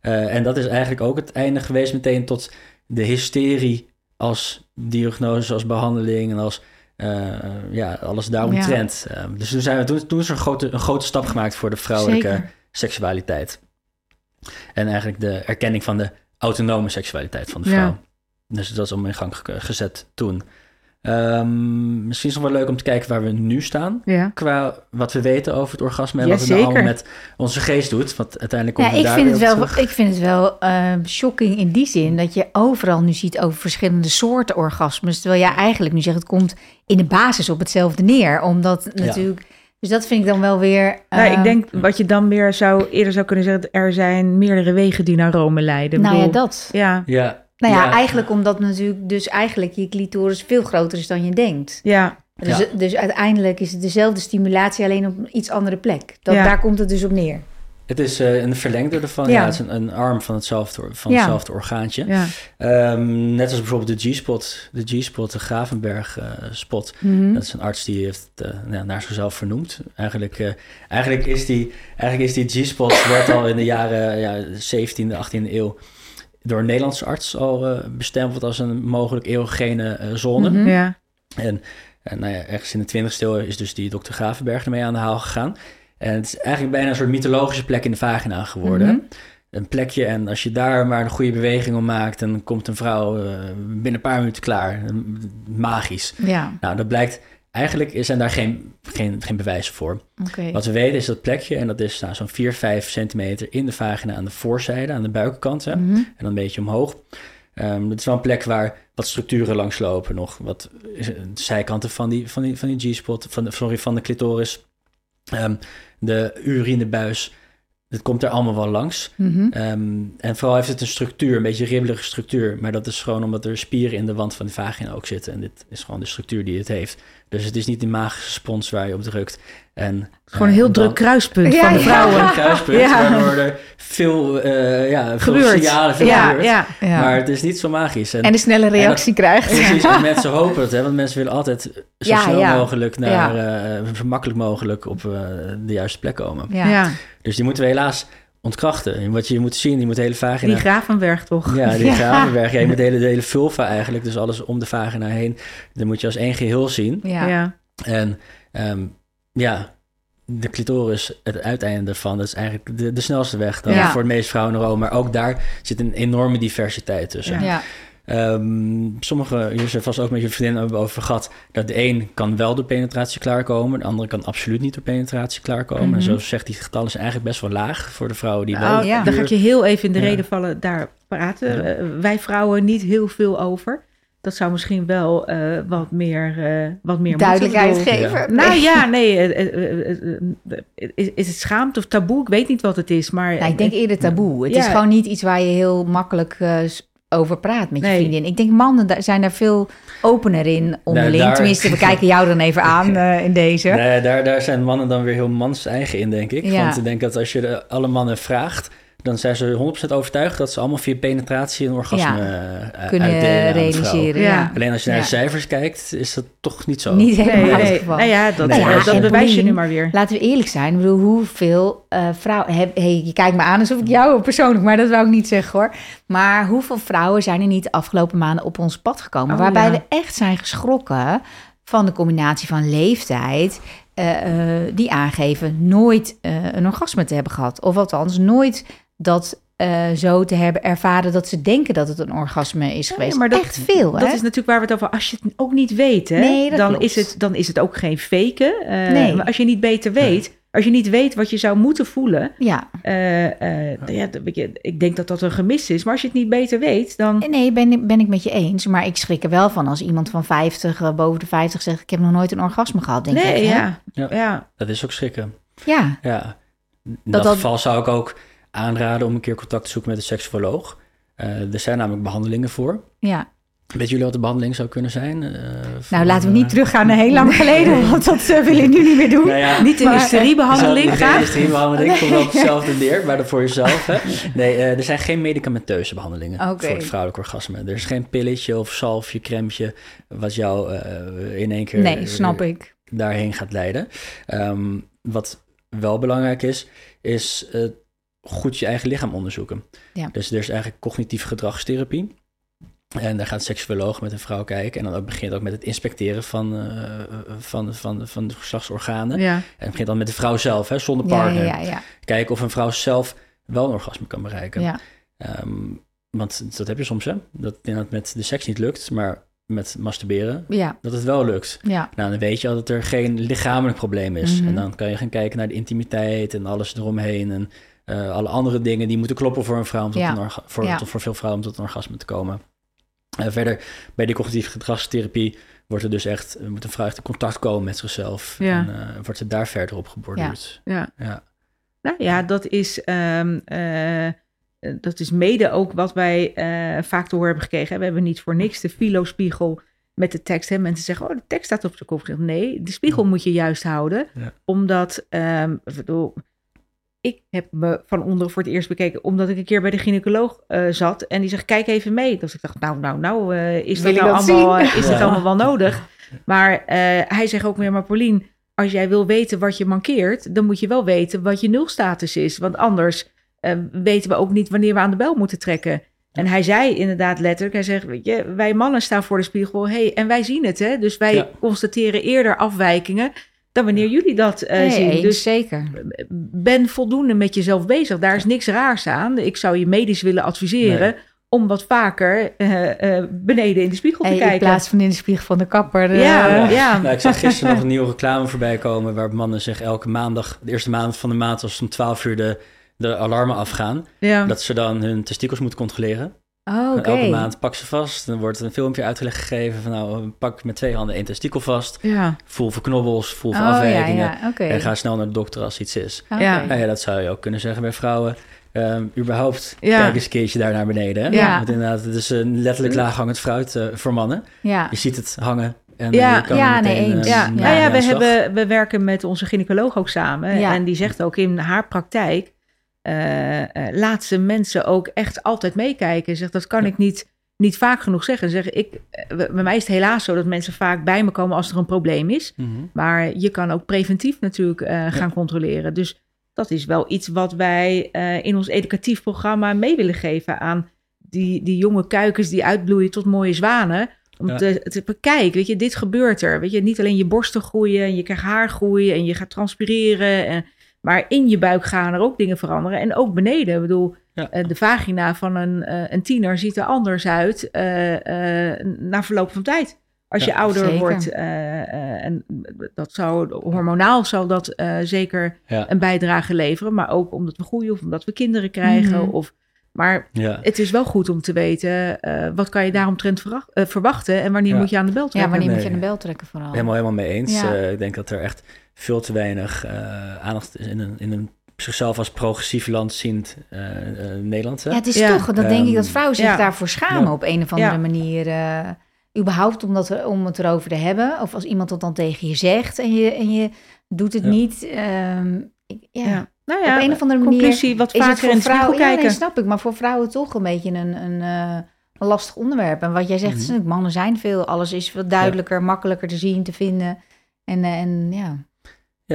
Eh, en dat is eigenlijk ook het einde geweest meteen tot de hysterie als diagnose, als behandeling en als eh, ja, alles daaromtrent. Eh, dus toen, zijn we, toen, toen is er een grote, een grote stap gemaakt voor de vrouwelijke Zeker. seksualiteit. En eigenlijk de erkenning van de autonome seksualiteit van de Ja. vrouw. Dus dat is om in gang ge- gezet toen. Ehm, misschien is het wel leuk om te kijken waar we nu staan. Ja. Qua wat we weten over het orgasme en Ja, wat het nou allemaal met onze geest doet. Want uiteindelijk komt Ja, ik daar vind, het weer wel, terug. ik vind het wel shocking in die zin dat je overal nu ziet over verschillende soorten orgasmes. Terwijl jij eigenlijk nu zegt het komt in de basis op hetzelfde neer. Omdat Ja. natuurlijk Dus dat vind ik dan wel weer... Nou, ik denk wat je dan meer zou, eerder zou kunnen zeggen, er zijn meerdere wegen die naar Rome leiden. Nou ja, dat. Ja, Ja, Nou ja, Ja. eigenlijk omdat natuurlijk dus eigenlijk je clitoris veel groter is dan je denkt. ja, Dus, Ja. dus uiteindelijk is het dezelfde stimulatie, alleen op een iets andere plek. Dat, Ja. Daar komt het dus op neer. het is eh, een verlengde ervan. Ja. Ja. het is een, een arm van hetzelfde, van Ja. hetzelfde orgaantje. ja. Ehm, net als bijvoorbeeld de G-spot. De G-spot, de Gravenberg-spot. Mhm. Dat is een arts die heeft het eh, ja, naar zichzelf vernoemd. Eigenlijk, eh, eigenlijk is die, eigenlijk is die G-spot werd al in de jaren ja, 17e, 18e eeuw door een Nederlandse arts al eh, bestempeld als een mogelijk erogene eh, zone. Mhm. ja. En, en nou ja, ergens in de 20e eeuw is dus die dokter Gravenberg ermee aan de haal gegaan. En het is eigenlijk bijna een soort mythologische plek in de vagina geworden. Mhm. Een plekje en als je daar maar een goede beweging om maakt... dan komt een vrouw eh, binnen een paar minuten klaar. Magisch. Ja, Nou, dat blijkt... Eigenlijk zijn daar geen, geen, geen bewijzen voor. Wat we weten is dat plekje, en dat is nou, zo'n 4, 5 centimeter in de vagina aan de voorzijde, aan de buitenkant. Hè? Mhm. En dan een beetje omhoog. Ehm dat is wel een plek waar wat structuren langs lopen nog. Wat zijkanten van die, van die, van die G-spot, van de, sorry, van de clitoris. Ehm, de urinebuis, dat komt er allemaal wel langs. Mhm. Ehm, en vooral heeft het een structuur, een beetje ribbelige structuur. Maar dat is gewoon omdat er spieren in de wand van de vagina ook zitten. En dit is gewoon de structuur die het heeft. Dus het is niet die magische spons waar je op drukt. En, Gewoon een eh, heel druk kruispunt Ja, van de ja. vrouwen. een kruispunt, Ja. waardoor er veel, eh, ja, veel Gebeurt. signalen veel Ja, gebeurt. ja. Ja. Maar het is niet zo magisch. En, En de snelle reactie krijgt. precies, en mensen hopen het, hè, want mensen willen altijd zo Ja, snel ja. mogelijk naar, eh, zo makkelijk mogelijk op de juiste plek komen. Ja. Ja. Dus die moeten we helaas ontkrachten. Wat je moet zien, je moet de hele vagina... Die Gravenberg toch? Ja, die Ja. gravenberg. Ja, je moet de hele, de hele vulva eigenlijk, dus alles om de vagina heen, dan moet je als één geheel zien. Ja. ja. En ehm, ja, de clitoris, het uiteinde daarvan, dat is eigenlijk de, de snelste weg dan Ja. voor de meeste vrouwen in Rome. Maar ook daar zit een enorme diversiteit tussen. Ja. Ja. Ehm, sommige, jullie vast ook met je vriendin hebben over gehad, dat de een kan wel door penetratie klaarkomen, de andere kan absoluut niet door penetratie klaarkomen. En Mhm. zo zegt die getallen zijn eigenlijk best wel laag voor de vrouwen die wel Oh, ja. Dan ga ik je heel even in de Ja. reden vallen. Daar praten Ja. eh, wij vrouwen niet heel veel over. Dat zou misschien wel eh, wat meer, eh, wat meer Duidelijkheid geven. Nou Nee. ja, nee. eh, is, is het schaamte of taboe? Ik weet niet wat het is, maar... Nou, ik denk eerder taboe. Het Ja. is gewoon niet iets waar je heel makkelijk eh, over praat met je Nee. vriendin. Ik denk mannen daar zijn daar veel opener in onderling. daar- Tenminste, we kijken jou dan even aan eh, in deze. Nee, daar, daar zijn mannen dan weer heel mans eigen in, denk ik. Ja. Want ik denk dat als je de, alle mannen vraagt, dan zijn ze 100% overtuigd dat ze allemaal via penetratie een orgasme eh, Kunnen uitdelen aan de vrouw. realiseren. Ja. Alleen als je naar Ja. de cijfers kijkt, is dat toch niet zo. Niet helemaal Nee, het nee. geval. Nou ja, dat, Nee. Ja, dat en bewijs je nu maar weer. Laten we eerlijk zijn. Ik bedoel, hoeveel eh, vrouwen... Heb, hey, je kijkt me aan alsof ik jou persoonlijk... Maar dat wou ik niet zeggen hoor. Maar hoeveel vrouwen zijn er niet de afgelopen maanden op ons pad gekomen? Oh, waarbij ja. we echt zijn geschrokken van de combinatie van leeftijd... eh, eh, die aangeven nooit eh, een orgasme te hebben gehad. Of althans, nooit dat eh, zo te hebben ervaren... dat ze denken dat het een orgasme is geweest. maar dat- echt veel, hè? Dat is natuurlijk waar we het over... Als je het ook niet weet, hè, Nee, dan, klopt. is het, dan is het ook geen faken. Eh, Nee. Maar als je niet beter weet... Als je niet weet wat je zou moeten voelen... Ja, eh, eh, ja, ik denk dat dat een gemis is. Maar als je het niet beter weet, dan... Nee, ben, ik- ben ik met je eens. Maar ik schrik er wel van als iemand van 50, eh, boven de 50 zegt... ik heb nog nooit een orgasme gehad, denk nee, ik. hè? ja. Ja. ja. Dat is ook schrikken. Ja, Ja. In Dat dat, dat- geval zou ik ook aanraden om een keer contact te zoeken met een seksuoloog. Eh, er zijn namelijk behandelingen voor. ja. Weet jullie wat de behandeling zou kunnen zijn? Eh, Nou, laten we niet eh, teruggaan naar heel lang geleden... want dat uh, wil ik nu niet meer doen. Nou ja, Niet eh, hysteriebehandeling Geen graag. hysteriebehandeling, komt wel op hetzelfde neer, maar dan voor jezelf. Hè? Nee, eh, er zijn geen medicamenteuze behandelingen voor het vrouwelijk orgasme. Er is geen pilletje of zalfje, crème wat jou eh, in één keer Nee, snap ik. daarheen gaat leiden. Ehm, wat wel belangrijk is, is eh, goed je eigen lichaam onderzoeken. Ja. Dus er is eigenlijk cognitieve gedragstherapie. En daar gaat een seksuoloog met een vrouw kijken. En dan begint ook met het inspecteren van, eh, van, van, van de geslachtsorganen. Ja. En het begint dan met de vrouw zelf, hè, zonder partner. ja, ja. Kijken of een vrouw zelf wel een orgasme kan bereiken. Ehm, want dat heb je soms, hè. Dat het met de seks niet lukt, maar met masturberen, ja, dat het wel lukt. ja. Nou, dan weet je al dat er geen lichamelijk probleem is. Mhm. En dan kan je gaan kijken naar de intimiteit en alles eromheen. En eh, alle andere dingen die moeten kloppen voor een vrouw om tot Ja. een voor, Ja. tot- voor veel vrouwen om tot een orgasme te komen. En verder bij die cognitieve gedragstherapie wordt er dus echt, eh, moet een vrouw echt in contact komen met zichzelf. Ja. En eh, wordt er daar verder op geborduurd. Ja. Ja. Nou ja, dat is, ehm, eh, eh, dat is mede ook wat wij eh, vaak te horen hebben gekregen. We hebben niet voor niks de filospiegel met de tekst. Hè. Mensen zeggen, oh, de tekst staat op zijn kop. Nee, de spiegel moet je juist houden. Omdat, bedoel, ik heb me van onderen voor het eerst bekeken... omdat ik een keer bij de gynaecoloog eh, zat. En die zegt, kijk even mee. Dus ik dacht, nou, nou, nou, eh, is, Wil dat ik nou dat allemaal, eh, is allemaal wel nodig? Maar eh, hij zegt ook weer, maar Paulien... als jij wil weten wat je mankeert... dan moet je wel weten wat je nulstatus is. Want anders eh, weten we ook niet wanneer we aan de bel moeten trekken. En hij zei inderdaad letterlijk, hij zegt, weet je, wij mannen staan voor de spiegel, hey, en wij zien het, hè? Dus wij Ja. constateren eerder afwijkingen dan wanneer jullie dat eh, Nee, zien. eens, Dus zeker. ben voldoende met jezelf bezig. Daar is niks raars aan. Ik zou je medisch willen adviseren Nee. om wat vaker eh, eh, beneden in de spiegel Hey, te in kijken. plaats van in de spiegel van de kapper. eh, Ja, ja. Nou, ik zag gisteren nog een nieuwe reclame voorbij komen... waar mannen zich elke maandag, de eerste maand van de maand... als om 12 uur de, de alarmen afgaan... ja. dat ze dan hun testikels moeten controleren. Oh, Elke maand pak ze vast. Dan wordt een filmpje uitgelegd gegeven van... nou, pak met twee handen één testikel vast. ja. Voel voor knobbels, voel voor Oh, afwijkingen. ja. En ga snel naar de dokter als iets is. Ja. Nou ja, dat zou je ook kunnen zeggen bij vrouwen. Ehm, überhaupt, Ja. kijk eens een keertje daar naar beneden. Hè? Ja. Want inderdaad, het is een letterlijk laaghangend fruit eh, voor mannen. Ja. Je ziet het hangen en Ja. je kan Ja, nee, meteen, eens. eh, Ja, Ja. nou ja, we, hebben, we werken met onze gynaecoloog ook samen. Ja. En die zegt ook in haar praktijk... eh, eh, laat ze mensen ook echt altijd meekijken. Zegt, dat kan ik niet, niet vaak genoeg zeggen. Zeg, ik, eh, bij mij is het helaas zo dat mensen vaak bij me komen als er een probleem is. Mhm. Maar je kan ook preventief natuurlijk gaan controleren. Dus dat is wel iets wat wij in ons educatief programma mee willen geven aan die, die jonge kuikens die uitbloeien tot mooie zwanen. Om Ja. te, te bekijken, weet je, dit gebeurt er. Weet je, niet alleen je borsten groeien en je krijgt haargroei en je gaat transpireren. En, maar in je buik gaan er ook dingen veranderen. En ook beneden. Ik bedoel, Ja. eh, de vagina van een, eh, een tiener ziet er anders uit eh, eh, na verloop van tijd. Als Ja, je ouder zeker. wordt. eh, eh, en dat zou, hormonaal zal dat eh, zeker Ja. een bijdrage leveren. Maar ook omdat we groeien of omdat we kinderen krijgen. Mhm. Of, maar Ja. het is wel goed om te weten, eh, wat kan je daaromtrent verwacht- verwachten en wanneer Ja. moet je aan de bel Ja, trekken? wanneer moet je aan de bel trekken vooral? Helemaal, helemaal mee eens. Ja. Eh, ik denk dat er echt veel te weinig eh, aandacht in een, in een zichzelf als progressief land ziend eh, eh, Nederland. hè? Ja, het is Ja. toch, dat denk ik dat Ehm, vrouwen zich ja. daarvoor schamen Ja. op een of andere Ja. manier. eh, überhaupt om, dat, om het erover te hebben. Of als iemand dat dan tegen je zegt en je, en je doet het Ja. niet. ehm, ik- ja. Ja. Nou ja, Op een of andere manier conclusie, wat Is het in vrouwen, ja, kijken. nee, snap ik. Maar voor vrouwen toch een beetje een, een, eh, een lastig onderwerp. En wat jij zegt, Mhm. is, mannen zijn veel. Alles is veel duidelijker, makkelijker te zien, te vinden. En, en ja,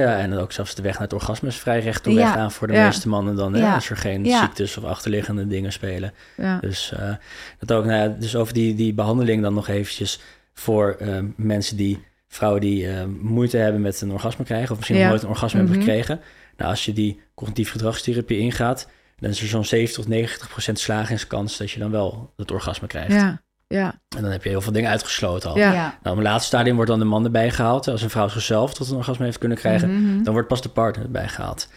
Ja, en ook zelfs de weg naar het orgasme is vrij recht toe Ja. weg aan voor de Ja. meeste mannen dan. Hè? Ja. Als er geen ziektes of achterliggende dingen spelen. Dus, eh, dat ook, nou dus over die, die behandeling dan nog eventjes voor eh, mensen die, vrouwen die eh, moeite hebben met een orgasme krijgen, of misschien nog nooit een orgasme Mhm. hebben gekregen. Nou, als je die cognitief gedragstherapie ingaat, dan is er zo'n 70 tot 90 procent slagingskans dat je dan wel het orgasme krijgt. Ja, ja, En dan heb je heel veel dingen uitgesloten al. Ja. ja. Nou, op het laatste stadium wordt dan de man erbij gehaald. Als een vrouw zichzelf tot een orgasme heeft kunnen krijgen, Mhm. dan wordt pas de partner erbij gehaald.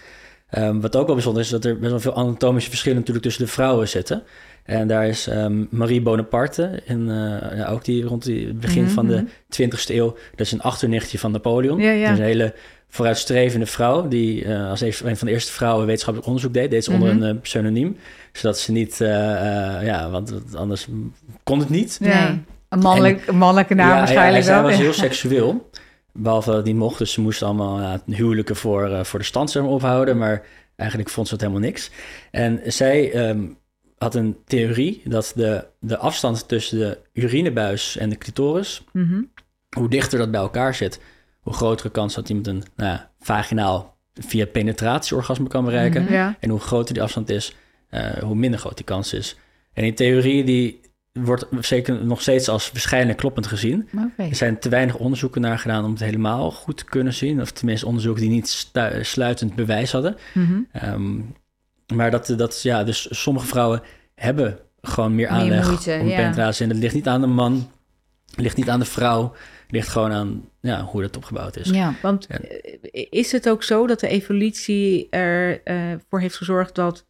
Ehm, wat ook wel bijzonder is, dat er best wel veel anatomische verschillen natuurlijk tussen de vrouwen zitten. En daar is ehm, Marie Bonaparte, in, eh, ja, ook die rond het begin van de Mhm. 20e eeuw. Dat is een achternichtje van Napoleon. Ja, ja. Dat is een hele vooruitstrevende vrouw, die eh, als een van de eerste vrouwen wetenschappelijk onderzoek deed. Deed ze onder Mhm. een eh, pseudoniem, zodat ze niet, eh, eh, ja, want anders kon het niet. Ja. Nee, een, mannelijk, een mannelijke naam Ja, waarschijnlijk ja, zij wel. was heel seksueel. Behalve dat het niet mocht. Dus ze moesten allemaal ja, huwelijken voor, eh, voor de stand ophouden. Maar eigenlijk vond ze dat helemaal niks. En zij ehm, had een theorie dat de, de afstand tussen de urinebuis en de clitoris... Mhm. hoe dichter dat bij elkaar zit... hoe grotere kans dat iemand een nou ja, vaginaal via penetratieorgasme kan bereiken. Mhm. ja. En hoe groter die afstand is, hoe minder groot die kans is. En die theorie die wordt zeker nog steeds als waarschijnlijk kloppend gezien. Er zijn te weinig onderzoeken naar gedaan om het helemaal goed te kunnen zien. Of tenminste onderzoeken die niet sluitend bewijs hadden. Mhm. Ehm, maar dat, dat, ja, dus sommige vrouwen hebben gewoon meer aanleg moeite, om ja. penetratie. En dat ligt niet aan de man, ligt niet aan de vrouw. Het ligt gewoon aan ja, hoe dat opgebouwd is. Ja. Want Ja. eh, is het ook zo dat de evolutie ervoor voor heeft gezorgd dat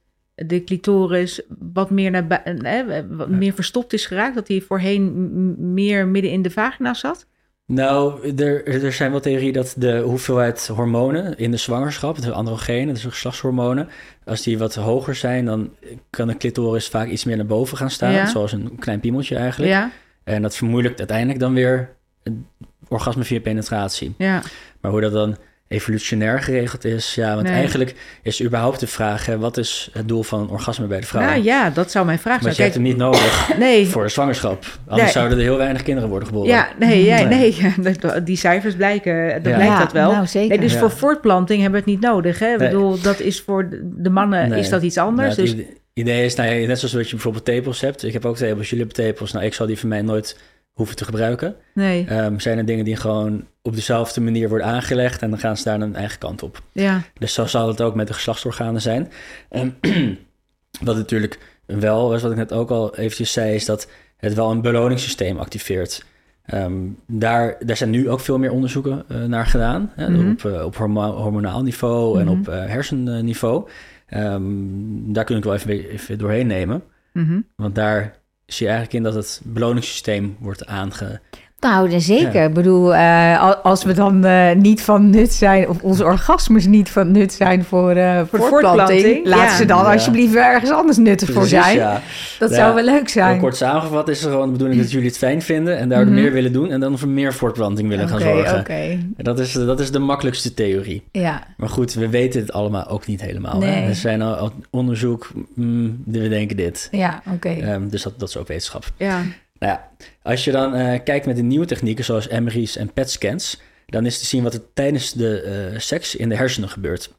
de clitoris wat meer, naar bui- eh, wat meer verstopt is geraakt? Dat hij voorheen meer midden in de vagina zat? Nou, er, er zijn wel theorieën dat de hoeveelheid hormonen in de zwangerschap, de androgenen, dus de geslachtshormonen, als die wat hoger zijn, dan kan de clitoris vaak iets meer naar boven gaan staan, Ja. zoals een klein piemeltje eigenlijk. Ja, En dat vermoeilijkt uiteindelijk dan weer een orgasme via penetratie. ja. Maar hoe dat dan evolutionair geregeld is, ja, want Nee. eigenlijk is überhaupt de vraag, hè, wat is het doel van een orgasme bij de vrouw? Nou ja, dat zou mijn vraag Want zijn. je hebt hem niet nodig nee. voor zwangerschap. Anders Nee. zouden er heel weinig kinderen worden geboren. Ja, nee, ja, Nee. nee. Die cijfers blijken, dat Ja. blijkt Ja, dat wel. Nou, zeker. Nee, dus Ja. voor voortplanting hebben we het niet nodig. Hè? Ik bedoel, dat is voor de- mannen Nee. is dat iets anders. Nou, dus idee is, nou net zoals dat je bijvoorbeeld tepels hebt. Ik heb ook tepels, jullie hebben tepels. Nou, ik zal die van mij nooit hoeven te gebruiken. nee, Ehm, zijn er dingen die gewoon op dezelfde manier worden aangelegd en dan gaan ze daar een eigen kant op. ja, Dus zo zal het ook met de geslachtsorganen zijn. Ehm, wat natuurlijk wel wat ik net ook al eventjes zei, is dat het wel een beloningssysteem activeert. Ehm, daar, daar zijn nu ook veel meer onderzoeken eh, naar gedaan. Hè, Mhm. Op, eh, op hormo- hormonaal niveau en Mhm. op eh, hersenniveau. Daar kun ik wel even, even doorheen nemen. mhm. Want daar zie je eigenlijk in dat het beloningssysteem wordt aange... Nou, dan zeker. Ik bedoel, eh, al- als we dan eh, niet van nut zijn, of onze orgasmes niet van nut zijn voor, eh Voor voortplanting, voortplanting, laat ja. ze dan Ja. alsjeblieft ergens anders nuttig voor zijn. ja. Dat Ja. zou wel leuk Heel zijn. kort samengevat is het gewoon de bedoeling dat jullie het fijn vinden... en daardoor Mhm. meer willen doen en dan voor meer voortplanting willen gaan zorgen. oké. En Dat is, dat is de makkelijkste theorie. Ja, Maar goed, we weten het allemaal ook niet helemaal. Hè? Er zijn al, al onderzoek, mm, we denken dit. ja, oké. Ehm, dus dat, dat is ook wetenschap. ja. Nou ja, als je dan eh, kijkt met de nieuwe technieken zoals MRI's en PET-scans... dan is te zien wat er tijdens de eh, seks in de hersenen gebeurt.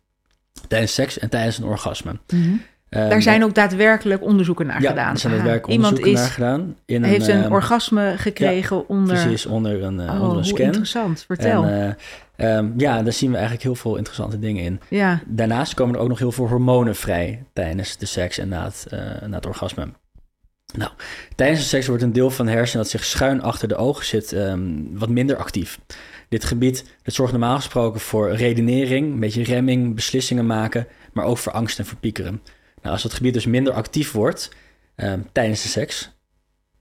Tijdens seks en tijdens een orgasme. Ehm, Daar zijn ook daadwerkelijk onderzoeken naar ja, gedaan. er zijn werk Iemand onderzoeken is, naar gedaan. In heeft een ehm, orgasme gekregen onder... Precies, onder een, Oh, onder een hoe scan. interessant. Vertel. En, eh, ehm, ja, daar zien we eigenlijk heel veel interessante dingen in. ja, Daarnaast komen er ook nog heel veel hormonen vrij tijdens de seks en na het, eh, na het orgasme. Nou, tijdens de seks wordt een deel van de hersenen dat zich schuin achter de ogen zit ehm, wat minder actief. Dit gebied dat zorgt normaal gesproken voor redenering, een beetje remming, beslissingen maken, maar ook voor angst en verpiekeren. Nou, als dat gebied dus minder actief wordt ehm, tijdens de seks,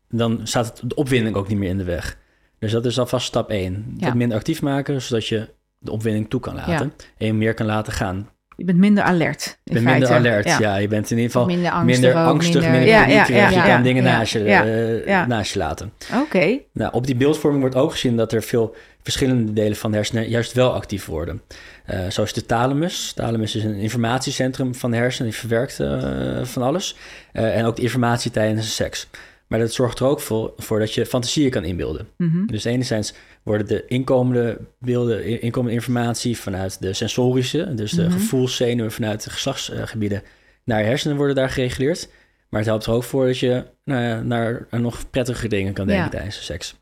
dan staat de opwinding ook niet meer in de weg. Dus dat is alvast stap 1. Ja. Het minder actief maken, zodat je de opwinding toe kan laten en je meer kan laten gaan. Je bent minder alert. Je bent minder alert, ja. Je bent in ieder geval minder angstig minder ook, angstig, minder, minder- Ja, ja, je ja, kan dingen ja, naast, je, ja, eh, ja. naast je laten. Oké. Nou, op die beeldvorming wordt ook gezien dat er veel verschillende delen van de hersenen juist wel actief worden. Eh, zoals de thalamus. Thalamus is een informatiecentrum van de hersenen, die verwerkt eh, van alles. Eh, en ook de informatie tijdens de seks. Maar dat zorgt er ook voor, voor dat je fantasieën kan inbeelden. Mhm. Dus enerzijds worden de inkomende beelden, inkomende informatie vanuit de sensorische, dus de Mhm. gevoelszenuwen vanuit de geslachtsgebieden, naar je hersenen worden daar gereguleerd. Maar het helpt er ook voor dat je nou ja, naar nog prettige dingen kan denken Ja. tijdens de seks.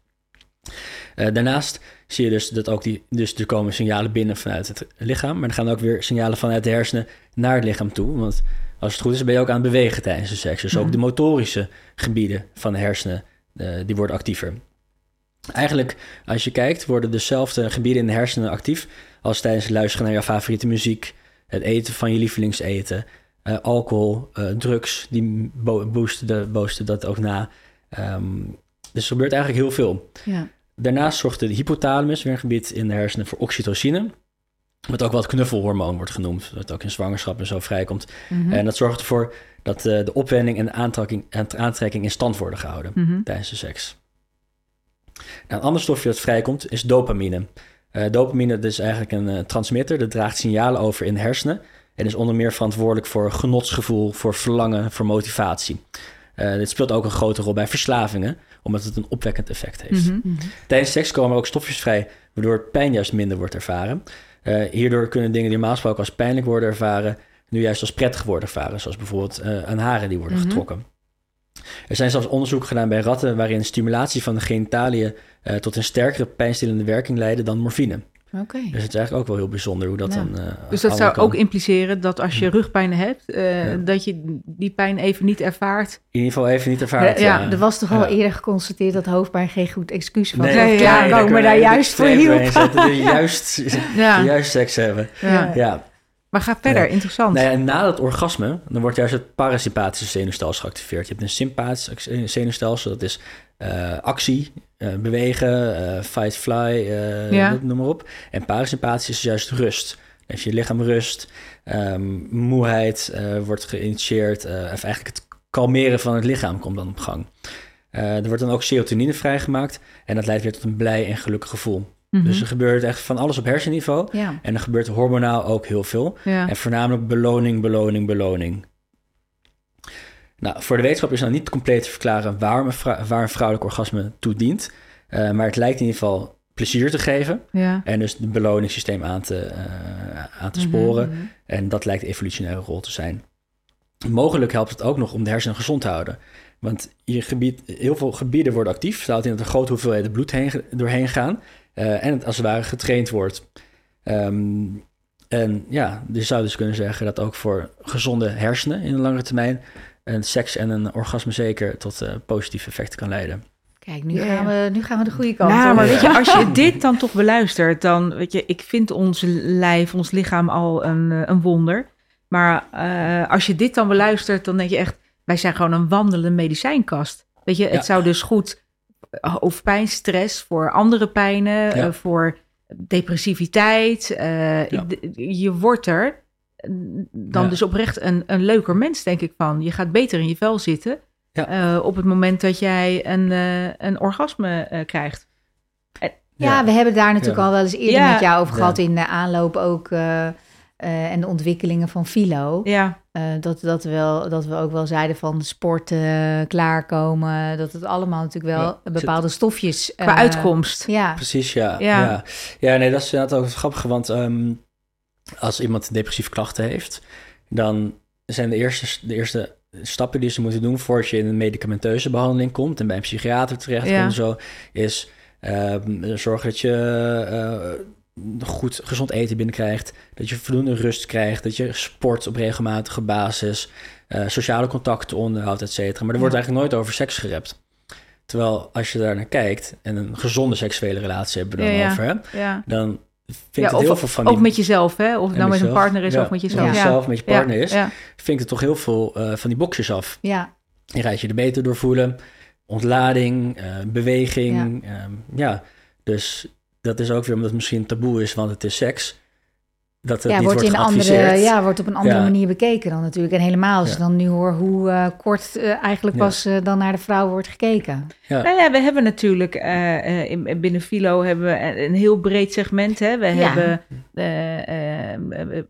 Eh, daarnaast zie je dus dat ook die, dus er komen signalen binnen vanuit het lichaam, maar er gaan ook weer signalen vanuit de hersenen naar het lichaam toe. Want als het goed is, ben je ook aan het bewegen tijdens de seks. Dus ook Mhm. de motorische gebieden van de hersenen, eh, die worden actiever. Eigenlijk, als je kijkt, worden dezelfde gebieden in de hersenen actief als tijdens het luisteren naar je favoriete muziek, het eten van je lievelingseten, eh, alcohol, eh, drugs, die bo- boosten, de, boosten dat ook na. Ehm, dus er gebeurt eigenlijk heel veel. Ja. Daarnaast zorgt de hypothalamus, weer een gebied in de hersenen, voor oxytocine. Wat ook wel het knuffelhormoon wordt genoemd, dat ook in zwangerschap en zo vrijkomt. Mhm. En dat zorgt ervoor dat eh, de opwending en de aantrekking, aantrekking in stand worden gehouden Mhm. tijdens de seks. Nou, een ander stofje dat vrijkomt is dopamine. Eh, dopamine dat is eigenlijk een eh, transmitter, dat draagt signalen over in de hersenen en is onder meer verantwoordelijk voor genotsgevoel, voor verlangen, voor motivatie. Eh, dit speelt ook een grote rol bij verslavingen, omdat het een opwekkend effect heeft. Mhm. Mhm. Tijdens seks komen er ook stofjes vrij, waardoor pijn juist minder wordt ervaren. Hierdoor kunnen dingen die normaal gesproken als pijnlijk worden ervaren, nu juist als prettig worden ervaren, zoals bijvoorbeeld aan haren die worden Mhm. getrokken. Er zijn zelfs onderzoeken gedaan bij ratten waarin stimulatie van de genitaliën eh, tot een sterkere pijnstillende werking leidde dan morfine. Oké. Dus het is eigenlijk ook wel heel bijzonder hoe dat Ja. dan. eh, Dus dat zou kan. ook impliceren dat als je rugpijn hebt, eh, Ja. dat je die pijn even niet ervaart. in ieder geval even niet ervaren. Ja, ja, Er was toch al Ja. eerder geconstateerd dat hoofdpijn geen goed excuus was. Nee, Nee, ja, kunnen we daar juist voor hielp. juist, juist seks hebben. Ja. Maar ga verder, Ja. interessant. Nou ja, en na dat orgasme, dan wordt juist het parasympathische zenuwstelsel geactiveerd. Je hebt een sympathisch zenuwstelsel, dat is eh, actie, eh, bewegen, eh, fight, fly, Ja. noem maar op. En parasympathisch is juist rust. Als je lichaam rust, ehm, moeheid eh, wordt geïnitieerd, of eigenlijk het kalmeren van het lichaam komt dan op gang. Er wordt dan ook serotonine vrijgemaakt en dat leidt weer tot een blij en gelukkig gevoel. Mhm. Dus er gebeurt echt van alles op hersenniveau. Ja. En er gebeurt hormonaal ook heel veel. ja. En voornamelijk beloning, beloning, beloning. Nou, voor de wetenschap is nou niet compleet te verklaren waarom een waar een vrouwelijk orgasme toe dient. Eh, maar het lijkt in ieder geval plezier te geven. ja. En dus het beloningssysteem aan te, eh, aan te Mhm. sporen. En dat lijkt de evolutionaire rol te zijn. Mogelijk helpt het ook nog om de hersenen gezond te houden. Want je gebied, heel veel gebieden worden actief. Houdt in dat er grote hoeveelheden bloed heen, doorheen gaan. Eh, en het als het ware getraind wordt. Ehm, en ja, je zou dus kunnen zeggen dat ook voor gezonde hersenen in de langere termijn... een seks en een orgasme zeker tot eh, positieve effecten kan leiden. Kijk, nu, Ja, gaan we, nu gaan we de goede kant Nou, op. maar weet je, als je dit dan toch beluistert, dan weet je, ik vind ons lijf, ons lichaam al een, eh, een wonder. Maar eh, als je dit dan beluistert, dan denk je echt, wij zijn gewoon een wandelende medicijnkast. Weet je, het Ja. zou dus goed hoofdpijn, stress voor andere pijnen, Ja. eh, voor depressiviteit. eh, Ja. je wordt er eh, dan Ja. dus oprecht een, een leuker mens, denk ik van. Je gaat beter in je vel zitten Ja. eh, op het moment dat jij een, eh, een orgasme eh, krijgt. Ja, we hebben daar natuurlijk Ja. al wel eens eerder Ja. met jou over Ja. gehad in de aanloop ook. Eh, en de ontwikkelingen van Philo. Ja, Eh, dat, dat, we wel, dat we ook wel zeiden van sporten, klaarkomen. Dat het allemaal natuurlijk wel Ja, bepaalde stofjes... qua eh, uitkomst. Ja, Precies, ja. Ja. Ja, ja. nee, dat is inderdaad ook het grappige. Want ehm, als iemand depressieve klachten heeft, dan zijn de eerste, de eerste stappen die ze moeten doen voordat je in een medicamenteuze behandeling komt en bij een psychiater terecht Ja. komt, zo, is ehm, zorgen dat je eh, goed gezond eten binnenkrijgt, dat je voldoende rust krijgt, dat je sport op regelmatige basis, eh, sociale contacten onderhoudt, et cetera. Maar er wordt Ja. eigenlijk nooit over seks gerept. Terwijl als je daar naar kijkt en een gezonde seksuele relatie hebben we dan Ja, over, hè, Ja. dan vind ik het heel veel van Ook die... met jezelf, hè? Of het nou met een partner is of met jezelf. Met jezelf, met je partner is. Ja. Vind ik er toch heel veel eh, van die boxjes af. ja. Je rijdt je er beter door voelen. Ontlading, eh, beweging. Ja. ja, dus dat is ook weer omdat het misschien taboe is, want het is seks. Dat het ja, niet wordt, wordt in andere, ja, wordt op een andere Ja. manier bekeken dan natuurlijk. En helemaal als Ja. je dan nu hoor hoe eh, kort eh, eigenlijk Ja. pas eh, dan naar de vrouw wordt gekeken. Ja. Nou ja, we hebben natuurlijk eh, eh, in, binnen Philo hebben we een, een heel breed segment. Hè? We Ja. hebben, eh, eh, eh,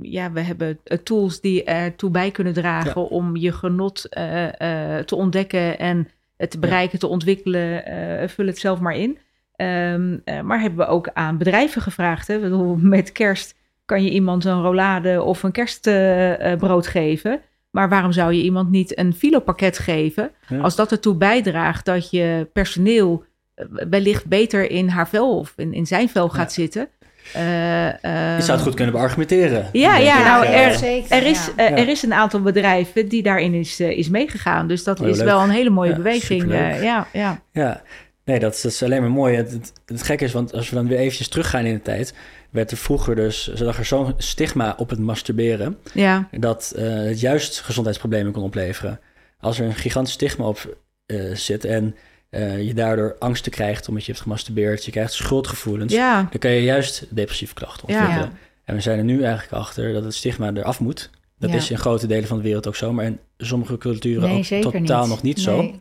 ja, we hebben tools die ertoe bij kunnen dragen om je genot eh, eh, te ontdekken en het te bereiken, te ontwikkelen. eh, vul het zelf maar in. Ehm, eh, maar hebben we ook aan bedrijven gevraagd. Hè? Ik bedoel, met kerst kan je iemand een rollade of een kerstbrood geven. Maar waarom zou je iemand niet een filopakket geven? Ja. Als dat ertoe bijdraagt dat je personeel eh, wellicht beter in haar vel of in, in zijn vel gaat Ja. zitten. Eh, eh, Je zou het goed kunnen beargumenteren. Ja, ja, nou, Eh, er- zeker. Er is, ja. eh, er is een aantal bedrijven die daarin is, eh, is meegegaan. Dus dat Oh, is leuk. wel een hele mooie Ja, beweging. eh, ja, ja. Ja, nee, dat is, dat is alleen maar mooi. Het, het, het gekke is, want als we dan weer eventjes teruggaan in de tijd... werd er vroeger dus, zag er zo'n stigma op het masturberen... ja, dat eh, het juist gezondheidsproblemen kon opleveren. Als er een gigantisch stigma op eh, zit en eh, je daardoor angsten krijgt omdat je hebt gemasturbeerd, je krijgt schuldgevoelens, ja, dan kan je juist depressieve klachten ontwikkelen. Ja. En we zijn er nu eigenlijk achter dat het stigma eraf moet. Dat is in grote delen van de wereld ook zo, maar in sommige culturen Nee, ook totaal niet. nog niet zo.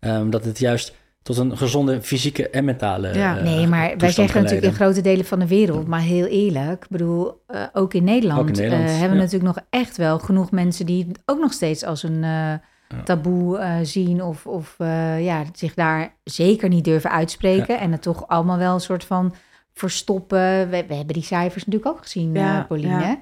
Ehm, dat het juist tot een gezonde fysieke en mentale. Ja. eh, Nee, maar wij zeggen natuurlijk in grote delen van de wereld, maar heel eerlijk, ik bedoel, eh, ook in Nederland, Ook in Nederland, eh, hebben we ja. natuurlijk nog echt wel genoeg mensen die het ook nog steeds als een eh, taboe eh, zien of, of eh, ja, zich daar zeker niet durven uitspreken en het toch allemaal wel een soort van verstoppen. We, we hebben die cijfers natuurlijk ook gezien, Ja, Pauline. ja.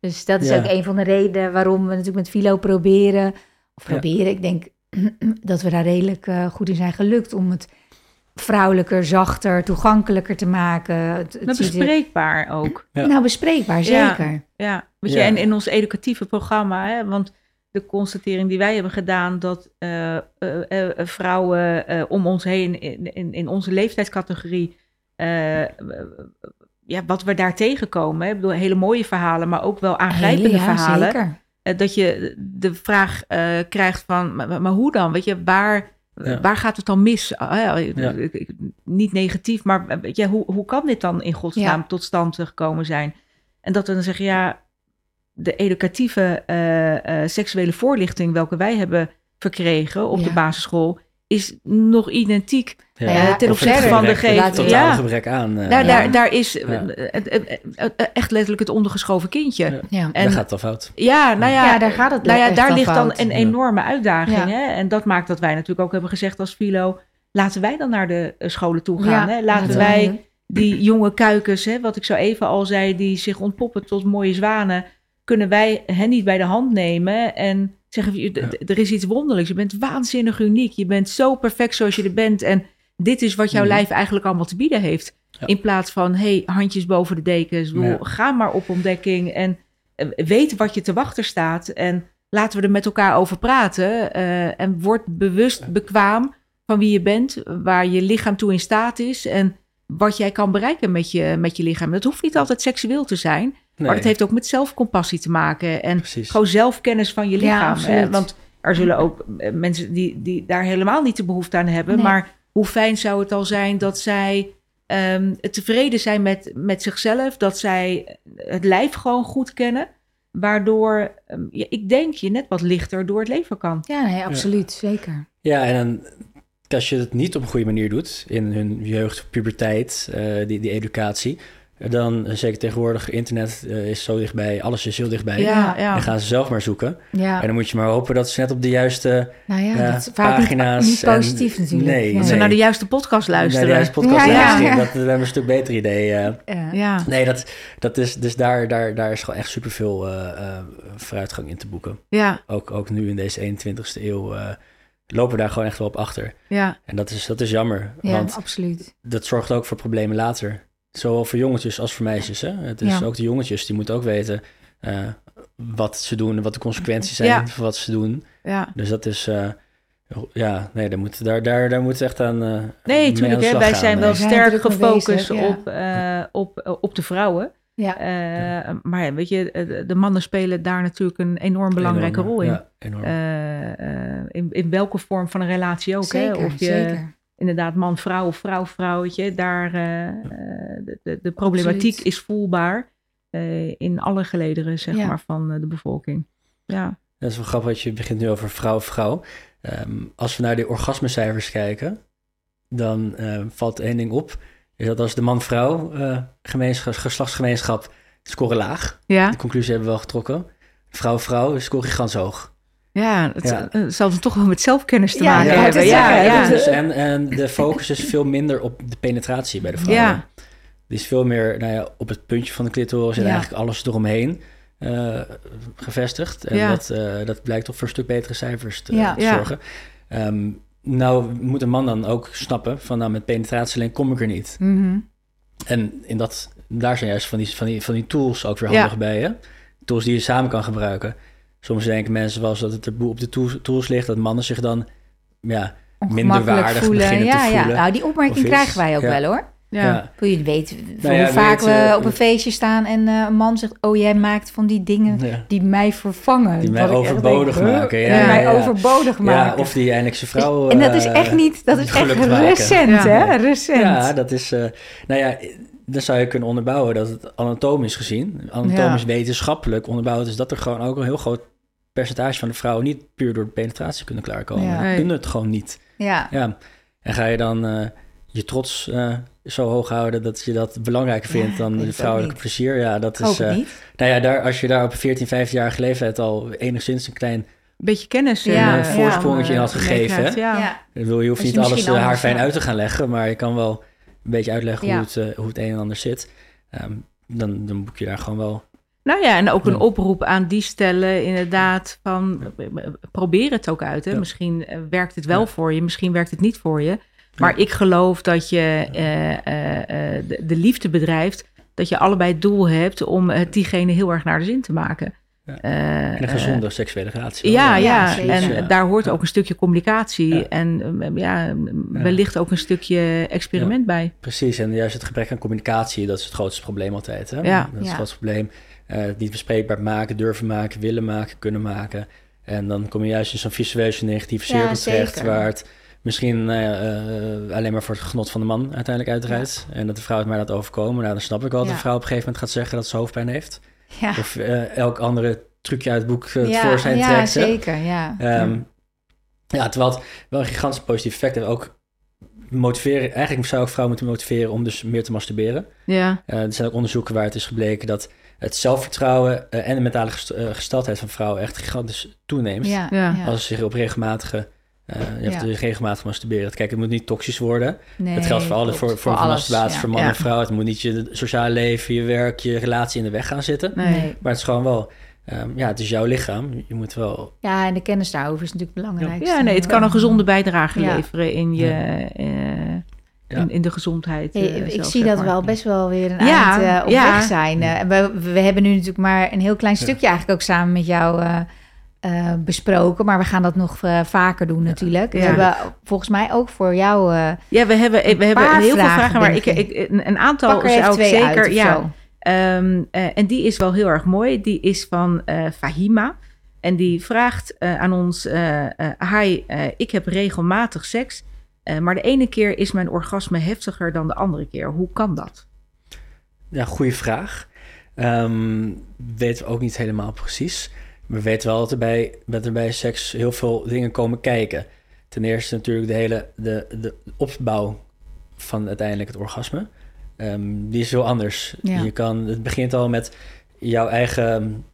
Dus dat is Ja. ook een van de redenen waarom we natuurlijk met Philo proberen, of Ja. proberen, ik denk dat we daar redelijk eh, goed in zijn gelukt om het vrouwelijker, zachter, toegankelijker te maken. Het, bespreekbaar ook. Ja. Nou, bespreekbaar, zeker. Ja, weet je, Ja. en in ons educatieve programma, hè, want de constatering die wij hebben gedaan, dat eh, eh, vrouwen eh, om ons heen in, in, in onze leeftijdscategorie eh, ja, wat we daar tegenkomen. hè. Ik bedoel, hele mooie verhalen, maar ook wel aangrijpende Hele, ja, verhalen. Zeker. Eh, dat je de vraag eh, krijgt van, maar, maar hoe dan? Weet je, waar, Ja. waar gaat het dan mis? Ah, ja, niet negatief, maar eh, weet je, hoe, hoe kan dit dan in godsnaam Ja. tot stand gekomen zijn? En dat we dan zeggen, ja, de educatieve eh, eh, seksuele voorlichting welke wij hebben verkregen op Ja. de basisschool, is nog identiek Ja. Ja, ten opzichte van de Totaal Ja, gebrek aan. eh, daar, Ja. daar, daar is Ja. echt letterlijk het ondergeschoven kindje. Ja. Ja. En daar gaat het al fout. ja, nou ja, Ja, daar gaat het nou ja, daar ligt dan een enorme uitdaging. Ja. Hè? En dat maakt dat wij natuurlijk ook hebben gezegd als Filo, laten wij dan naar de eh, scholen toe gaan. Ja, hè? Laten wij die jonge kuikens, hè, wat ik zo even al zei, die zich ontpoppen tot mooie zwanen, kunnen wij hen niet bij de hand nemen en zeggen, "Je- d- d- er is iets wonderlijks. Je bent waanzinnig uniek. Je bent zo perfect zoals je er bent. En dit is wat jouw Mhm. lijf eigenlijk allemaal te bieden heeft. Ja. In plaats van, hey, handjes boven de dekens. Ik bedoel, Ja. Ga maar op ontdekking en eh, weet wat je te wachten staat. En laten we er met elkaar over praten. eh, en word bewust bekwaam van wie je bent, waar je lichaam toe in staat is. En wat jij kan bereiken met je, met je lichaam. Dat hoeft niet altijd seksueel te zijn. Nee, Maar het heeft ook met zelfcompassie te maken. En precies. gewoon zelfkennis van je lichaam. Eh, want er zullen ook eh, mensen die, die daar helemaal niet de behoefte aan hebben. Nee. Maar hoe fijn zou het al zijn dat zij ehm, tevreden zijn met, met zichzelf. Dat zij het lijf gewoon goed kennen. Waardoor ehm, ja, ik denk je net wat lichter door het leven kan. Ja, nee, absoluut. Zeker. Ja, en dan, als je het niet op een goede manier doet, in hun jeugd, puberteit, eh, die, die educatie, dan eh, zeker tegenwoordig, internet eh, is zo dichtbij, alles is heel dichtbij. Ja, ja. Dan gaan ze zelf maar zoeken. Ja, En dan moet je maar hopen dat ze net op de juiste nou ja, ja, dat is vaak niet, pagina's niet en- positief natuurlijk. Nee, Ja. Dat ze nee. naar de juiste podcast naar luisteren. de juiste podcast luisteren. ja. Dat, dat hebben een stuk beter idee. eh. Ja. Ja, Nee, dat, dat is, dus daar, daar, daar is gewoon echt superveel eh eh vooruitgang in te boeken. ja, Ook, ook nu in deze 21ste eeuw eh, lopen we daar gewoon echt wel op achter. ja. En dat is, dat is jammer, Ja, want absoluut. dat zorgt ook voor problemen later. Zowel voor jongetjes als voor meisjes. Hè? Het is Ja. ook de jongetjes, die moeten ook weten eh, wat ze doen en wat de consequenties zijn Ja. van wat ze doen. ja. Dus dat is, eh, ja, nee, daar moet, daar, daar, daar moet echt aan. eh, Nee, aan tuurlijk. de Hè, wij gaan, zijn wel sterk gefocust op, eh, op, op de vrouwen. Ja. Eh, maar ja, weet je, de- mannen spelen daar natuurlijk een enorm belangrijke Enorm, rol in. Ja, enorm. Eh, eh, in, in welke vorm van een relatie ook. zeker, hè? Of je zeker. Inderdaad man-vrouw of vrouw-vrouw, weet je, daar eh, eh, de, de, de problematiek Absoluut. is voelbaar eh, in alle gelederen zeg Ja. maar, van de bevolking. Ja, Dat is wel grappig, dat je begint nu over vrouw-vrouw. Ehm, als we naar de orgasmecijfers kijken, dan eh, valt één ding op. Is dat als de man-vrouw eh, gemeenschap- geslachtsgemeenschap scoren laag. ja, Die conclusie hebben we wel getrokken. Vrouw-vrouw scoren gigantisch hoog. Ja het Ja. eh, zal het toch wel met zelfkennis te Ja, maken ja, hebben. het is Ja, ja, Dus en, en de focus is veel minder op de penetratie bij de vrouwen. Ja. Die is veel meer nou ja, op het puntje van de clitoris en Ja. eigenlijk alles eromheen eh, gevestigd. En Ja. dat, eh, dat blijkt toch voor een stuk betere cijfers te, Ja. te Ja. zorgen. Ehm, nou moet een man dan ook snappen van nou met penetratie alleen kom ik er niet. Mhm. En in dat, daar zijn juist van die, van die, van die tools ook weer Ja. handig bij. Hè? Tools die je samen kan gebruiken. Soms denken mensen wel eens dat het er boel op de tools, tools ligt, dat mannen zich dan ja, minder waardig voelen. beginnen ja, te Ja, voelen. nou, die opmerking krijgen wij ook Ja. wel hoor. ja. Ja. Wil je weet Nou ja, hoe vaak weet, eh, we op een feestje staan en eh, een man zegt... oh, jij maakt van die dingen Ja. die mij vervangen. Die mij overbodig denk, maken, ja, Die mij ja. overbodig Ja, maken. of die eindelijk zijn vrouw... en dat is eh, echt niet... Dat is echt recent, Ja. hè? Recent. Ja, dat is... eh, nou ja, dan zou je kunnen onderbouwen dat het anatomisch gezien... anatomisch Ja. wetenschappelijk onderbouwd is... dat er gewoon ook een heel groot percentage van de vrouwen... niet puur door de penetratie kunnen klaarkomen. Ja. Die Nee. kunnen het gewoon niet. ja. Ja, en ga je dan eh, je trots eh, zo hoog houden... dat je dat belangrijker vindt dan de vrouwelijke plezier... ja, dat is... eh, niet. nou ja, daar, als je daar op 14, 15-jarige leeftijd... al enigszins een klein beetje kennis Ja, en, ja, eh, voorsprongetje in had gegeven? Ja. Ja. Ik bedoel, je hoeft je niet alles uh, haar anders, fijn ja. uit te gaan leggen, maar je kan wel een beetje uitleggen Ja. hoe, het, eh, hoe het een en ander zit. Ehm, dan, dan boek je daar gewoon wel. Nou ja, en ook een Ja. oproep aan die stellen, inderdaad, van probeer het ook uit. Hè? Ja. Misschien eh, werkt het wel Ja. voor je, misschien werkt het niet voor je. Maar ik geloof dat je eh, eh, eh, de, de liefde bedrijft, dat je allebei het doel hebt om het diegene heel erg naar de zin te maken. Ja. eh, En een gezonde seksuele relatie. Ja, Ja, en Ja. daar hoort ook een stukje communicatie Ja. en eh, ja, wellicht ook een stukje experiment bij. Precies, en juist het gebrek aan communicatie, dat is het grootste probleem altijd. Hè? Ja. Dat is het grootste probleem. Eh, het niet bespreekbaar maken, durven maken, willen maken, kunnen maken. En dan kom je juist in zo'n visueuze negatieve Ja, terecht, waar het misschien ja, eh, alleen maar voor het genot van de man uiteindelijk uitdraait. En dat de vrouw het maar laat overkomen. Nou, dan snap ik wel dat Ja. een vrouw op een gegeven moment gaat zeggen dat ze hoofdpijn heeft. Ja, Of eh, elk andere trucje uit het boek uh, ja, tevoorschijn ja trekt. hè. zeker. Ja. Ehm, ja, terwijl het wel een gigantisch positief effect heeft. Ook motiveren, eigenlijk zou ik vrouwen moeten motiveren om dus meer te masturberen. Ja, Eh, er zijn ook onderzoeken waar het is gebleken dat het zelfvertrouwen eh, en de mentale gest- eh, gesteldheid van vrouwen echt gigantisch toeneemt. Ja. Als ze zich op regelmatige, eh je hebt Ja. dus regelmatig masturberen. Kijk, het moet niet toxisch worden. Nee, het geldt voor alle voor, voor, masturbatie, ja. voor man Ja. en vrouw. Het moet niet je sociale leven, je werk, je relatie in de weg gaan zitten. nee. Maar het is gewoon wel, ehm, ja, het is jouw lichaam. Je moet wel Ja, en de kennis daarover is natuurlijk belangrijk. Ja, nee, het kan een gezonde bijdrage Ja. leveren in, je, Ja. eh, Ja. in, in de gezondheid. Hey, eh, ik zelf, zie zeg dat maar. we wel best wel weer een Ja, eind eh, op ja. weg zijn. Eh, we, we hebben nu natuurlijk maar een heel klein stukje eigenlijk ook samen met jou eh, eh, besproken. Maar we gaan dat nog eh, vaker doen natuurlijk. We Ja. hebben volgens mij ook voor jou... eh Ja, we hebben, we hebben heel veel vragen, maar ik, ik. een, een aantal er zou ik zeker... uit ja, zo. Ehm, eh, en die is wel heel erg mooi. Die is van eh, Fahima. En die vraagt eh, aan ons: eh eh, Hi, eh, ik heb regelmatig seks. Eh, maar de ene keer is mijn orgasme heftiger dan de andere keer. Hoe kan dat? Ja, goede vraag. Ehm, weten we ook niet helemaal precies. We weten wel dat er, bij, dat er bij seks heel veel dingen komen kijken. Ten eerste natuurlijk de hele de, de opbouw van uiteindelijk het orgasme. Ehm, die is heel anders. Ja. Je kan, het begint al met jouw eigen...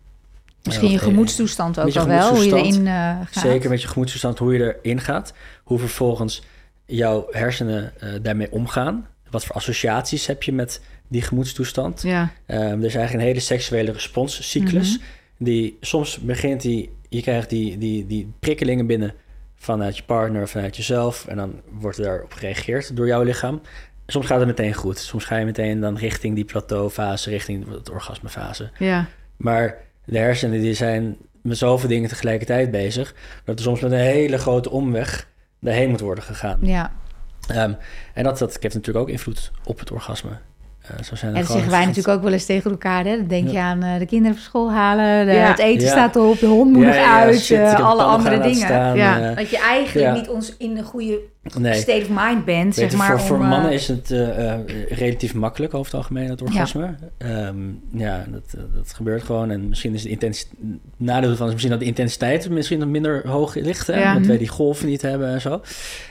Misschien je eh, gemoedstoestand ook je al wel, hoe je erin eh, gaat. Zeker met je gemoedstoestand, hoe je erin gaat. Hoe vervolgens jouw hersenen eh, daarmee omgaan. Wat voor associaties heb je met die gemoedstoestand? Ja, Ehm, er is eigenlijk een hele seksuele responscyclus. Mhm. Die soms begint die, je krijgt die, die, die prikkelingen binnen vanuit je partner, vanuit jezelf. En dan wordt er daarop gereageerd door jouw lichaam. Soms gaat het meteen goed. Soms ga je meteen dan richting die plateaufase, richting de orgasmefase. ja, Maar de hersenen die zijn met zoveel dingen tegelijkertijd bezig, dat er soms met een hele grote omweg daarheen moet worden gegaan. Ja, Ehm, en dat, dat heeft natuurlijk ook invloed op het orgasme. Eh, zo zijn er en dat gewoon zeggen wij natuurlijk ook wel eens tegen elkaar. Hè? Dan denk je aan eh, de kinderen van school halen, de- Ja. het eten Ja. staat op, de hond moet nog uit, shit, eh, alle andere dingen. staan, Ja. Dat je eigenlijk Ja. niet ons in een goede nee. state of mind bent, zeg maar. voor, om, eh, mannen is het eh, eh, relatief makkelijk over het algemeen, het orgasme. Ja, ja dat, dat gebeurt gewoon. En misschien is de intensiteit... Nadeel van is misschien dat de intensiteit misschien wat minder hoog ligt. Hè? Ja. Dat wij die golven niet hebben en zo.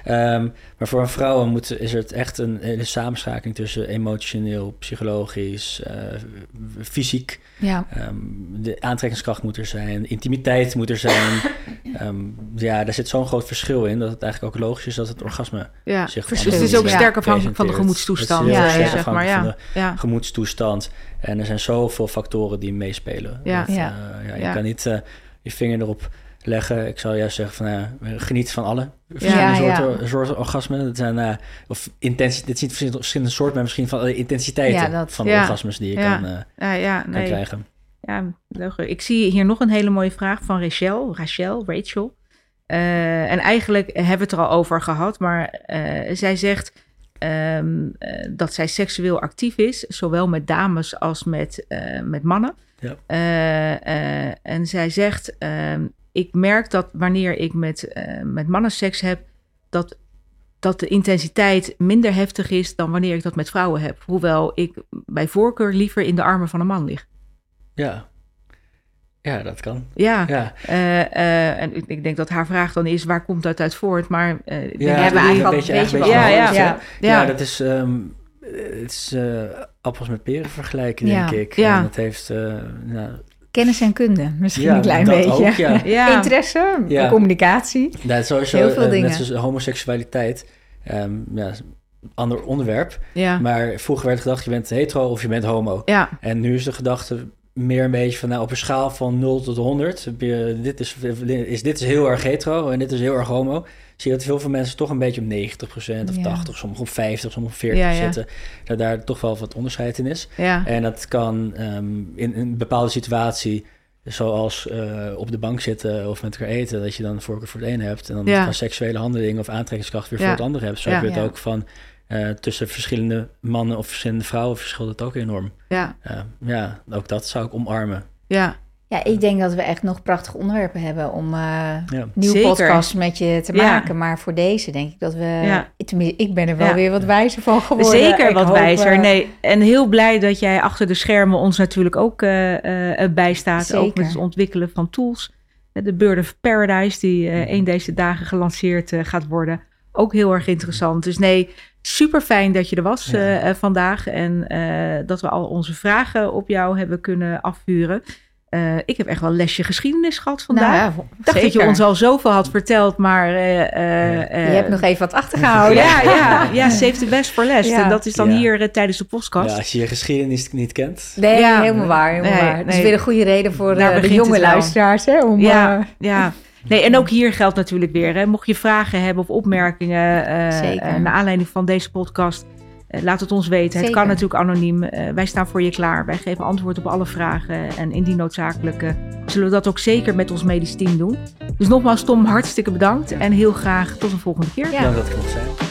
Ehm, maar voor een vrouw moet, is het echt een hele samenschakeling tussen emotioneel, psychologisch, fysiek. Ja, Ehm, de aantrekkingskracht moet er zijn, intimiteit moet er zijn. Ehm, ja, daar zit zo'n groot verschil in dat het eigenlijk ook logisch is dat het orgasme ja. zich Dus het is ook sterk afhankelijk van de gemoedstoestand. Het Ja, ja. zeg maar, ja. van ja. de gemoedstoestand. En er zijn zoveel factoren die meespelen. Ja. Dat, Ja. eh, ja, je Ja. kan niet eh, je vinger erop leggen. Ik zou juist zeggen van ja, geniet van alle verschillende ja. soorten, soorten orgasmen. Dat zijn eh, of intensi dit zijn verschillende, verschillende soorten, maar misschien van de intensiteiten Ja, dat- van de ja. orgasmes die je Ja. kan, eh, Ja, ja, kan nee. krijgen. Ja, leuk. ik zie hier nog een hele mooie vraag van Rachel. Rachel, Rachel. Eh, en eigenlijk hebben we het er al over gehad, maar eh, zij zegt ehm, eh, dat zij seksueel actief is, zowel met dames als met, met mannen. Ja. En zij zegt, ehm, ik merk dat wanneer ik met, met mannen seks heb, dat, dat de intensiteit minder heftig is dan wanneer ik dat met vrouwen heb. Hoewel ik bij voorkeur liever in de armen van een man lig. Ja. Ja, dat kan. Ja, Ja, eh, eh, en ik, ik denk dat haar vraag dan is, waar komt dat uit voort? Maar eh, ja, dat hebben we eigenlijk al een beetje, een beetje beetje Ja, hè? ja. Ja, dat is, ehm, het is eh, appels met peren vergelijken, denk Ja. ik. Ja. En dat heeft, eh, nou, kennis en kunde, misschien ja, een klein dat beetje. ook, ja. Ja, Interesse, Ja. communicatie. Dat is sowieso, Heel veel dingen. net zoals homoseksualiteit, ehm ja, ander onderwerp. ja, Maar vroeger werd gedacht, je bent hetero of je bent homo. ja, En nu is de gedachte meer een beetje van, nou, op een schaal van 0 tot 100, heb je, dit, is, is, dit is heel erg hetero en dit is heel erg homo. Zie je dat heel veel mensen toch een beetje op 90% of Ja. 80, sommigen op 50, sommigen op 40 Ja, ja. zitten. Dat daar toch wel wat onderscheid in is. En dat kan ehm, in, in een bepaalde situatie zoals eh, op de bank zitten of met elkaar eten, dat je dan voorkeur voor het een hebt en dan van seksuele handelingen of aantrekkingskracht weer voor het andere hebt. Zo heb je het ook van eh, tussen verschillende mannen of verschillende vrouwen verschilt het ook enorm. Ja, Eh, ja, ook dat zou ik omarmen. ja. Ja, ik denk dat we echt nog prachtige onderwerpen hebben om eh Ja. nieuwe Zeker. podcasts met je te Ja. maken. Maar voor deze denk ik dat we... Ja. Tenminste, ik ben er wel Ja. weer wat wijzer van geworden. Zeker Ik wat hoop, wijzer. Nee, en heel blij dat jij achter de schermen ons natuurlijk ook eh, eh, bijstaat. Ook met het ontwikkelen van tools. De Bird of Paradise, die eh een deze dagen gelanceerd gaat worden. Ook heel erg interessant. Dus nee, super fijn dat je er was Ja. eh, eh, vandaag. En eh, dat we al onze vragen op jou hebben kunnen afvuren. Eh, ik heb echt wel een lesje geschiedenis gehad vandaag. Nou ja, ik dacht dat je ons al zoveel had verteld, maar... eh, eh, eh, Je hebt nog even wat achtergehouden. ja, ja, ja, save the best for last. Ja. En dat is dan Ja. hier tijdens de podcast. Ja, als je je geschiedenis niet kent. Nee, Ja. helemaal waar. Helemaal Nee, waar. Dat is weer een goede reden voor de jonge luisteraars. Hè, om, Ja, ja. Nee, en ook hier geldt natuurlijk weer. Hè. Mocht je vragen hebben of opmerkingen eh, Zeker. eh, naar aanleiding van deze podcast, eh, laat het ons weten. Het kan natuurlijk anoniem. Wij staan voor je klaar. Wij geven antwoord op alle vragen. En indien noodzakelijk zullen we dat ook zeker met ons medisch team doen. Dus nogmaals, Tom, hartstikke bedankt. En heel graag tot een volgende keer. Ja. Dat ik mocht zijn.